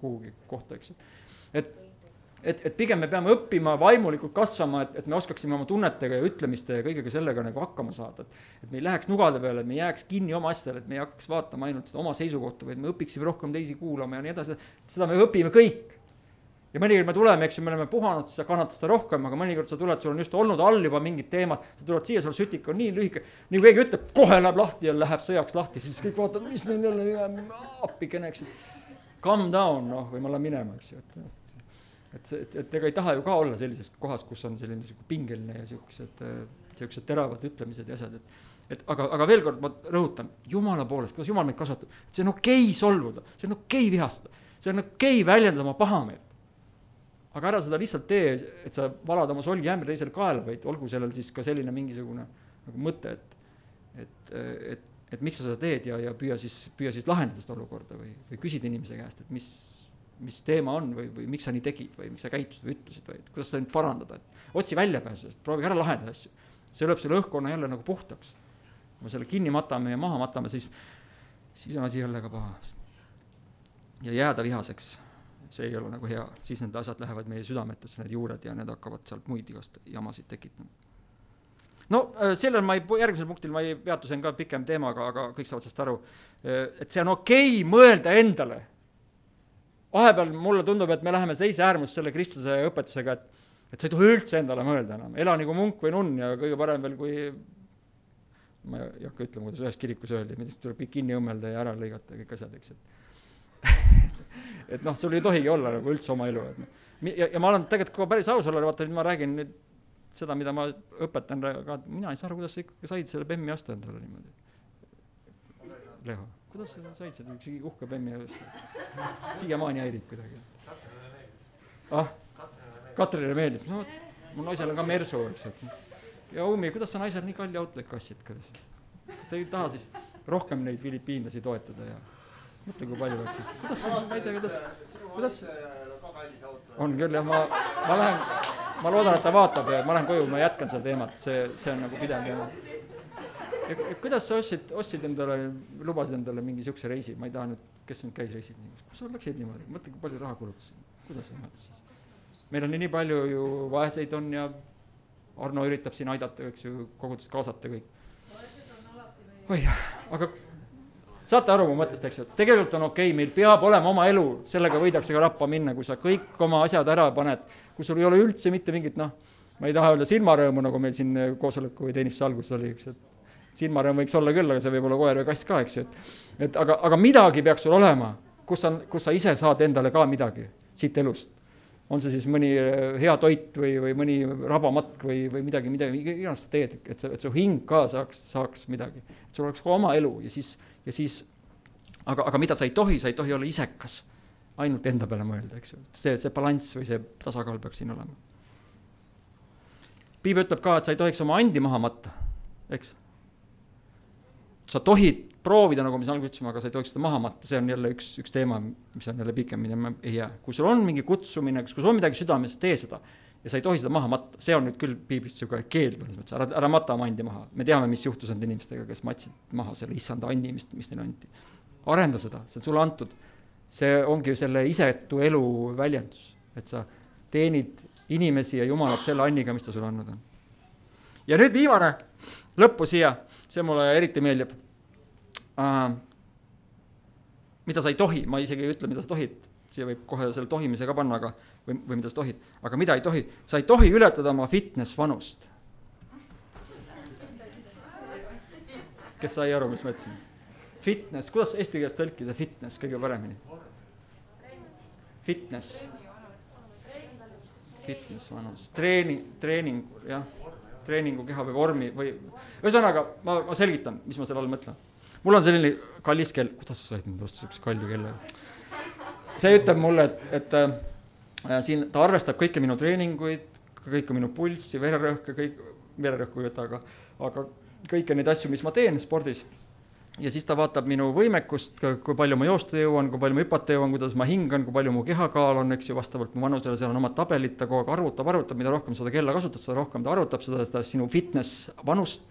kuhugi kohta, eks ju. et, et, et pigem me peame õppima vaimulikult kasvama, et, et me oskaksime oma tunnetega ja ütlemiste ja kõigega sellega nagu hakkama saada. et, et me ei läheks nugade peale, et me ei jääks kinni oma asjadele, et me ei hakkaks vaatama ainult oma seisukohta, vaid me õpiksime rohkem teisi kuulama ja nii edasi. seda me õpime kõik ja mõnikord me tuleme, eks ju, me oleme puhanud, sa kannatad seda rohkem, aga mõnikord sa tuled, sul on just olnud all juba mingid teemad, sa tuled siia, sul sütik on nii lühike, nii kui keegi ütleb, kohe läheb lahti ja läheb sõjaks lahti, siis kõik vaatavad, mis neil jälle appikene, eks calm down, noh, või ma lähen minema, eks ju, et, et see, et, et ega ei taha ju ka olla sellises kohas, kus on selline sihuke pingeline ja siuksed, siuksed teravad ütlemised ja asjad, et et aga, aga veel kord ma rõhutan, jumala poolest, kuidas jumal meid kasvatab, et see on okei okay solvuda, see on okei okay vihastada, see on okei okay väljendada oma pahameelt. aga ära seda lihtsalt tee, et sa valad oma solgiämbri teisele kaela, vaid olgu sellel siis ka selline mingisugune nagu mõte, et, et, et, et miks sa seda teed ja, ja püüa siis, püüa siis lahendada seda olukorda või, või küsida inimese käest, et mis, mis teema on või, või miks sa nii tegid või miks sa käitusid või ütlesid või kuidas seda nüüd parandada, et otsi väljapääsu sellest, proovige ära lahendada asju. see lööb selle õhkkonna jälle nagu puhtaks. kui me selle kinni matame ja maha matame, siis, siis on asi jälle ka paha. ja jääda vihaseks see ei ole nagu hea, siis need asjad lähevad meie südametesse, need juured ja need hakkavad sealt muid igast jamasid tekitama. no äh, sellel ma ei, järgmisel punktil ma ei peatu, see on ka pikem teema, aga, aga kõik saavad sellest aru. Äh, et see on okei okay mõelda endale. Vahepeal mulle tundub, et me läheme teise äärmusse selle kristluse õpetusega, et, et sa ei tohi üldse endale mõelda enam, ela nagu munk või nunn ja kõige parem veel, kui ma ei hakka ütlema, kuidas ühes kirikus öeldi, millest tuleb kõik kinni õmmelda ja ära lõigata ja kõik asjad, eks, et et noh, sul ei tohigi olla nagu üldse oma elu, et noh. ja, ja ma olen tegelikult ka päris aus olla, vaata nüüd ma räägin nüüd seda, mida ma õpetan ka, mina ei saa aru, kuidas sa ikkagi said selle bemmi osta endale niimoodi. Leho, kuidas sa said seda üks uhke bemmi osta? siiamaani häirib kuidagi. ah, Katrinile meeldis, no vot, mu naisel on ka Mersu, eks, et ja Umi, kuidas sa naisele nii kalli auto't ostsid, kuidas? Te ei taha siis rohkem neid filipiinlasi toetada ja mõtle, kui palju läksid. kuidas sa, ma ei tea, kuidas, kuidas on küll jah, ma, ma lähen, ma loodan, et ta vaatab ja ma lähen koju, ma jätkan seda teemat, see, see on nagu pidev teema. Kuidas sa ostsid, ostsid endale, lubasid endale mingi siukse reisi, ma ei taha nüüd, kes nüüd käis reisil, kus sa läksid niimoodi, mõtle, kui palju raha kulutasid, kuidas niimoodi siis? meil on nii palju ju vaeseid on ja Arno üritab siin aidata, eks ju, kogudust kaasata kõik. oi, aga saate aru mu mõttest, eks ju, tegelikult on okei okay,, meil peab olema oma elu, sellega võidakse ka rappa minna, kui sa kõik oma asjad ära paned, kui sul ei ole üldse mitte mingit noh, ma ei taha öelda silmarõõmu, nagu meil siin koosoleku või teenistuse alguses oli, eks, et silmarõõm võiks olla küll, aga see võib olla koer või kass ka, eks ju, et et aga, aga midagi peaks sul olema, kus sa, kus sa ise saad endale ka midagi siit elust. on see siis mõni äh, hea toit või, või mõni rabamatk või, või midagi, midagi, iganes sa teed, et sa, et su hing ka saaks, saaks midagi. et sul oleks ka oma elu ja siis ja siis, aga, aga mida sa ei tohi, sa ei tohi olla isekas, ainult enda peale mõelda, eks ju, see, see balanss või see tasakaal peaks siin olema. piibel ütleb ka, et sa ei tohiks oma andi maha matta, eks. Sa tohid proovida, nagu me siin alguses ütlesime, aga sa ei tohiks seda maha matta, see on jälle üks, üks teema, mis on jälle pikem, minema ei jää. kui sul on mingi kutsumine, kui sul on midagi südames, tee seda ja sa ei tohi seda maha matta, see on nüüd küll piiblist niisugune keeld mõnes mõttes, ära, ära mata oma andi maha. me teame, mis juhtus nende inimestega, kes matsid maha selle issanda andi, mis, mis neile anti. arenda seda, see on sulle antud. see ongi ju selle isetu elu väljendus, et sa teenid inimesi ja Jumalat selle anniga, mis ta sulle andnud on. ja nüüd viimane, lõppu siia, see mulle eriti meeldib uh,. mida sa ei tohi, ma isegi ei ütle, mida sa tohid, siia võib kohe selle tohimise ka panna, aga või, või mida sa tohid, aga mida ei tohi, sa ei tohi ületada oma fitness vanust. kes sai aru, mis ma ütlesin? Fitness, kuidas eesti keeles tõlkida fitness kõige paremini? Fitness. Fitness vanus, treening, treening, jah, treeningu keha või vormi või ühesõnaga ma, ma selgitan, mis ma selle all mõtlen. mul on selline kallis kell, kuidas sa said nüüd osta siukse kalli kella? see ütleb mulle, et, et äh, siin ta arvestab kõiki minu treeninguid, kõike minu pulssi, vererõhke, kõik, vererõhku ei võta, aga, aga kõiki neid asju, mis ma teen spordis. Ja siis ta vaatab minu võimekust, kui palju ma joosta jõuan, kui palju ma hüpata jõuan, kuidas ma hingan, kui palju mu kehakaal on, eks ju, vastavalt mu vanusele, seal on omad tabelid, ta kogu aeg arvutab, arvutab, mida rohkem seda kella kasutad, seda rohkem ta arvutab seda, seda sinu fitness vanust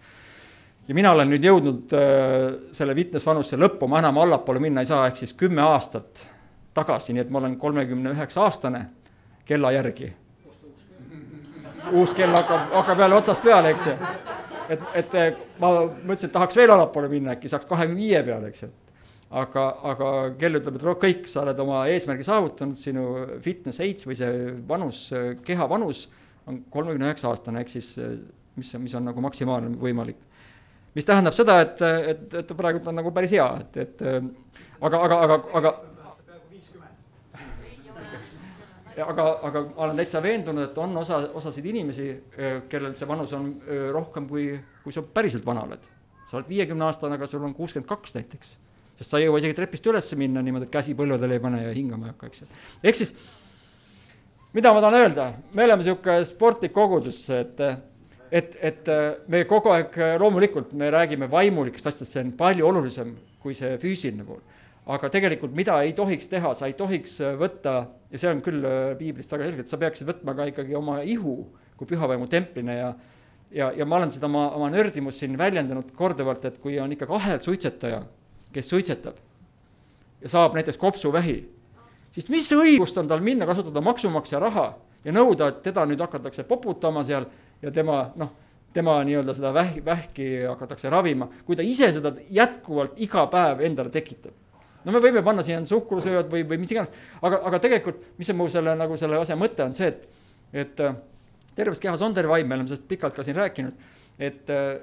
ja mina olen nüüd jõudnud äh, selle fitness vanuse lõppu, ma enam allapoole minna ei saa, ehk siis kümme aastat tagasi, nii et ma olen kolmekümne üheksa aastane kella järgi. uus kell hakkab, hakkab jälle otsast peale, eks ju. Et, et ma mõtlesin, et tahaks veel allapoole minna, äkki saaks kahekümne viie peale, eks ju. aga, aga kell ütleb, et kõik, sa oled oma eesmärgi saavutanud, sinu fitness age või see vanus, keha vanus on kolmekümne üheksa aastane, ehk siis mis, mis on nagu maksimaalne võimalik mis tähendab seda, et, et, et praegu on nagu päris hea, et, et aga, aga, aga, aga aga, aga ma olen täitsa veendunud, et on osa, osasid inimesi, kellel see vanus on rohkem kui, kui sa päriselt vana oled. sa oled viiekümne aastane, aga sul on kuuskümmend kaks näiteks. sest sa ei jõua isegi trepist üles minna niimoodi, et käsi põlvedele ei pane ja hingama ei hakka, eks ju. ehk siis, mida ma tahan öelda, me oleme niisugune sportlik kogudus, et et, et me kogu aeg, loomulikult me räägime vaimulikest asjadest, see on palju olulisem kui see füüsiline pool aga tegelikult, mida ei tohiks teha, sa ei tohiks äh, võtta, ja see on küll äh, piiblist väga selge, et sa peaksid võtma ka ikkagi oma ihu kui pühavaimu templina ja ja, ja ma olen seda oma, oma nördimust siin väljendanud korduvalt, et kui on ikka ahelsuitsetaja, kes suitsetab ja saab näiteks kopsuvähi, siis mis õigust on tal minna kasutada maksumaksja raha ja nõuda, et teda nüüd hakatakse poputama seal ja tema noh, tema nii-öelda seda vähki, vähki hakatakse ravima, kui ta ise seda jätkuvalt iga päev endale tekitab no me võime panna siia suhkrusööd või, või mis iganes, aga, aga tegelikult, mis on mu selle nagu selle asja mõte, on see, et, et äh, terves kehas on terve vaim, me oleme sellest pikalt ka siin rääkinud, et äh,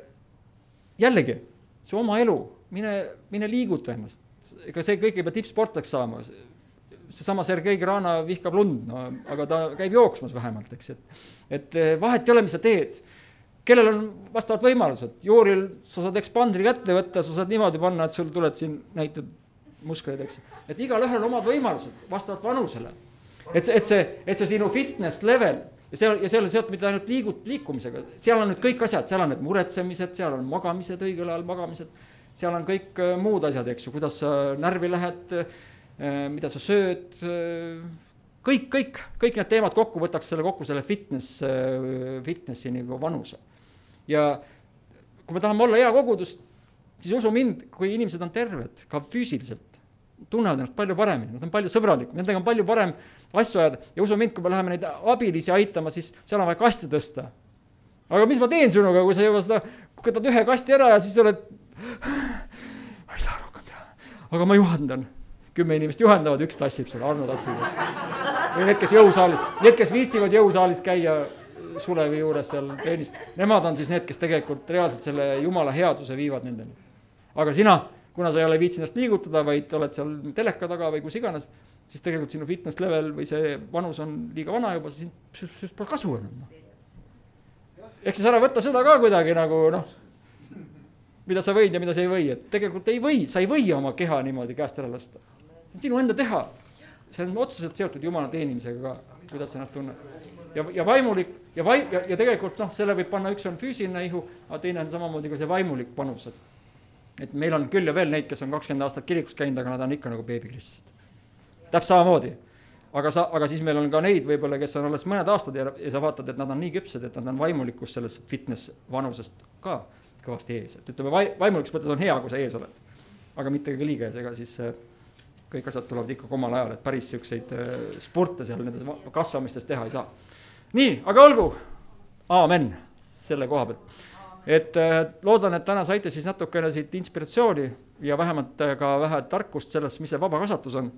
jällegi, see oma elu, mine, mine liiguta ennast, ega see kõik ei pea tippsportlaseks saama, seesama Sergei Grana vihkab lund, no aga ta käib jooksmas vähemalt, eks, et, et äh, vahet ei ole, mis sa teed. Kellel on vastavad võimalused, juuril sa saad ekspandri kätte võtta, sa saad niimoodi panna, et sul tuled siin näited muskleid, eks. et igalühel on omad võimalused vastavalt vanusele. et see, et see, et see sinu fitness level ja see, ja see ei ole seotud mitte ainult liigut-, liikumisega, seal on nüüd kõik asjad, seal on need muretsemised, seal on magamised, õigel ajal magamised, seal on kõik äh, muud asjad, eks ju, kuidas sa närvi lähed, äh, mida sa sööd, äh, kõik, kõik, kõik need teemad kokku võtaks selle kokku, selle fitness, fitnessi nagu vanuse. ja kui me tahame olla hea kogudus, siis usu mind, kui inimesed on terved, ka füüsiliselt, tunnevad ennast palju paremini, nad on palju sõbralikum, nendega on palju parem asju ajada ja usu mind, kui me läheme neid abilisi aitama, siis seal on vaja kaste tõsta. aga mis ma teen sinuga, kui sa juba seda, võtad ühe kasti ära ja siis oled, ma ei saa rohkem teha, aga ma juhendan. kümme inimest juhendavad, üks tassib seal, Arno tassib. või need, kes jõusaalis, need, kes viitsivad jõusaalis käia Sulevi juures seal trennis, nemad on siis need, kes tegelikult reaalselt selle jumala headuse viivad nendeni. aga sina kuna sa ei ole viitsinud ennast liigutada, vaid oled seal teleka taga või kus iganes, siis tegelikult sinu fitness level või see vanus on liiga vana juba, siis sinust pole kasu enam. ehk siis ära võta seda ka kuidagi nagu noh, mida sa võid ja mida sa ei või, et tegelikult ei või, sa ei või oma keha niimoodi käest ära lasta. see on sinu enda teha. see on otseselt seotud Jumala teenimisega ka, kuidas sa ennast tunned. ja, ja vaimulik ja vaim- ja, ja tegelikult noh, selle võib panna, üks on füüsiline ihu, aga teine on samamoodi ka see vaimulik panus, et et meil on küll ja veel neid, kes on kakskümmend aastat kirikus käinud, aga nad on ikka nagu beebikristlased. täpselt samamoodi. aga sa, aga siis meil on ka neid võib-olla, kes on alles mõned aastad ja, ja sa vaatad, et nad on nii küpsed, et nad on vaimulikus selles fitness vanusest ka kõvasti ees, et ütleme, vai-, vaimulikus mõttes on hea, kui sa ees oled. aga mitte ka liiga ees, ega siis äh, kõik asjad tulevad ikkagi omal ajal, et päris siukseid äh, spurte seal nendes kasvamistes teha ei saa. nii, aga olgu, aamen selle koha pealt et äh, loodan, et täna saite siis natukene siit inspiratsiooni ja vähemalt äh, ka vähe tarkust sellest, mis see vaba kasvatus on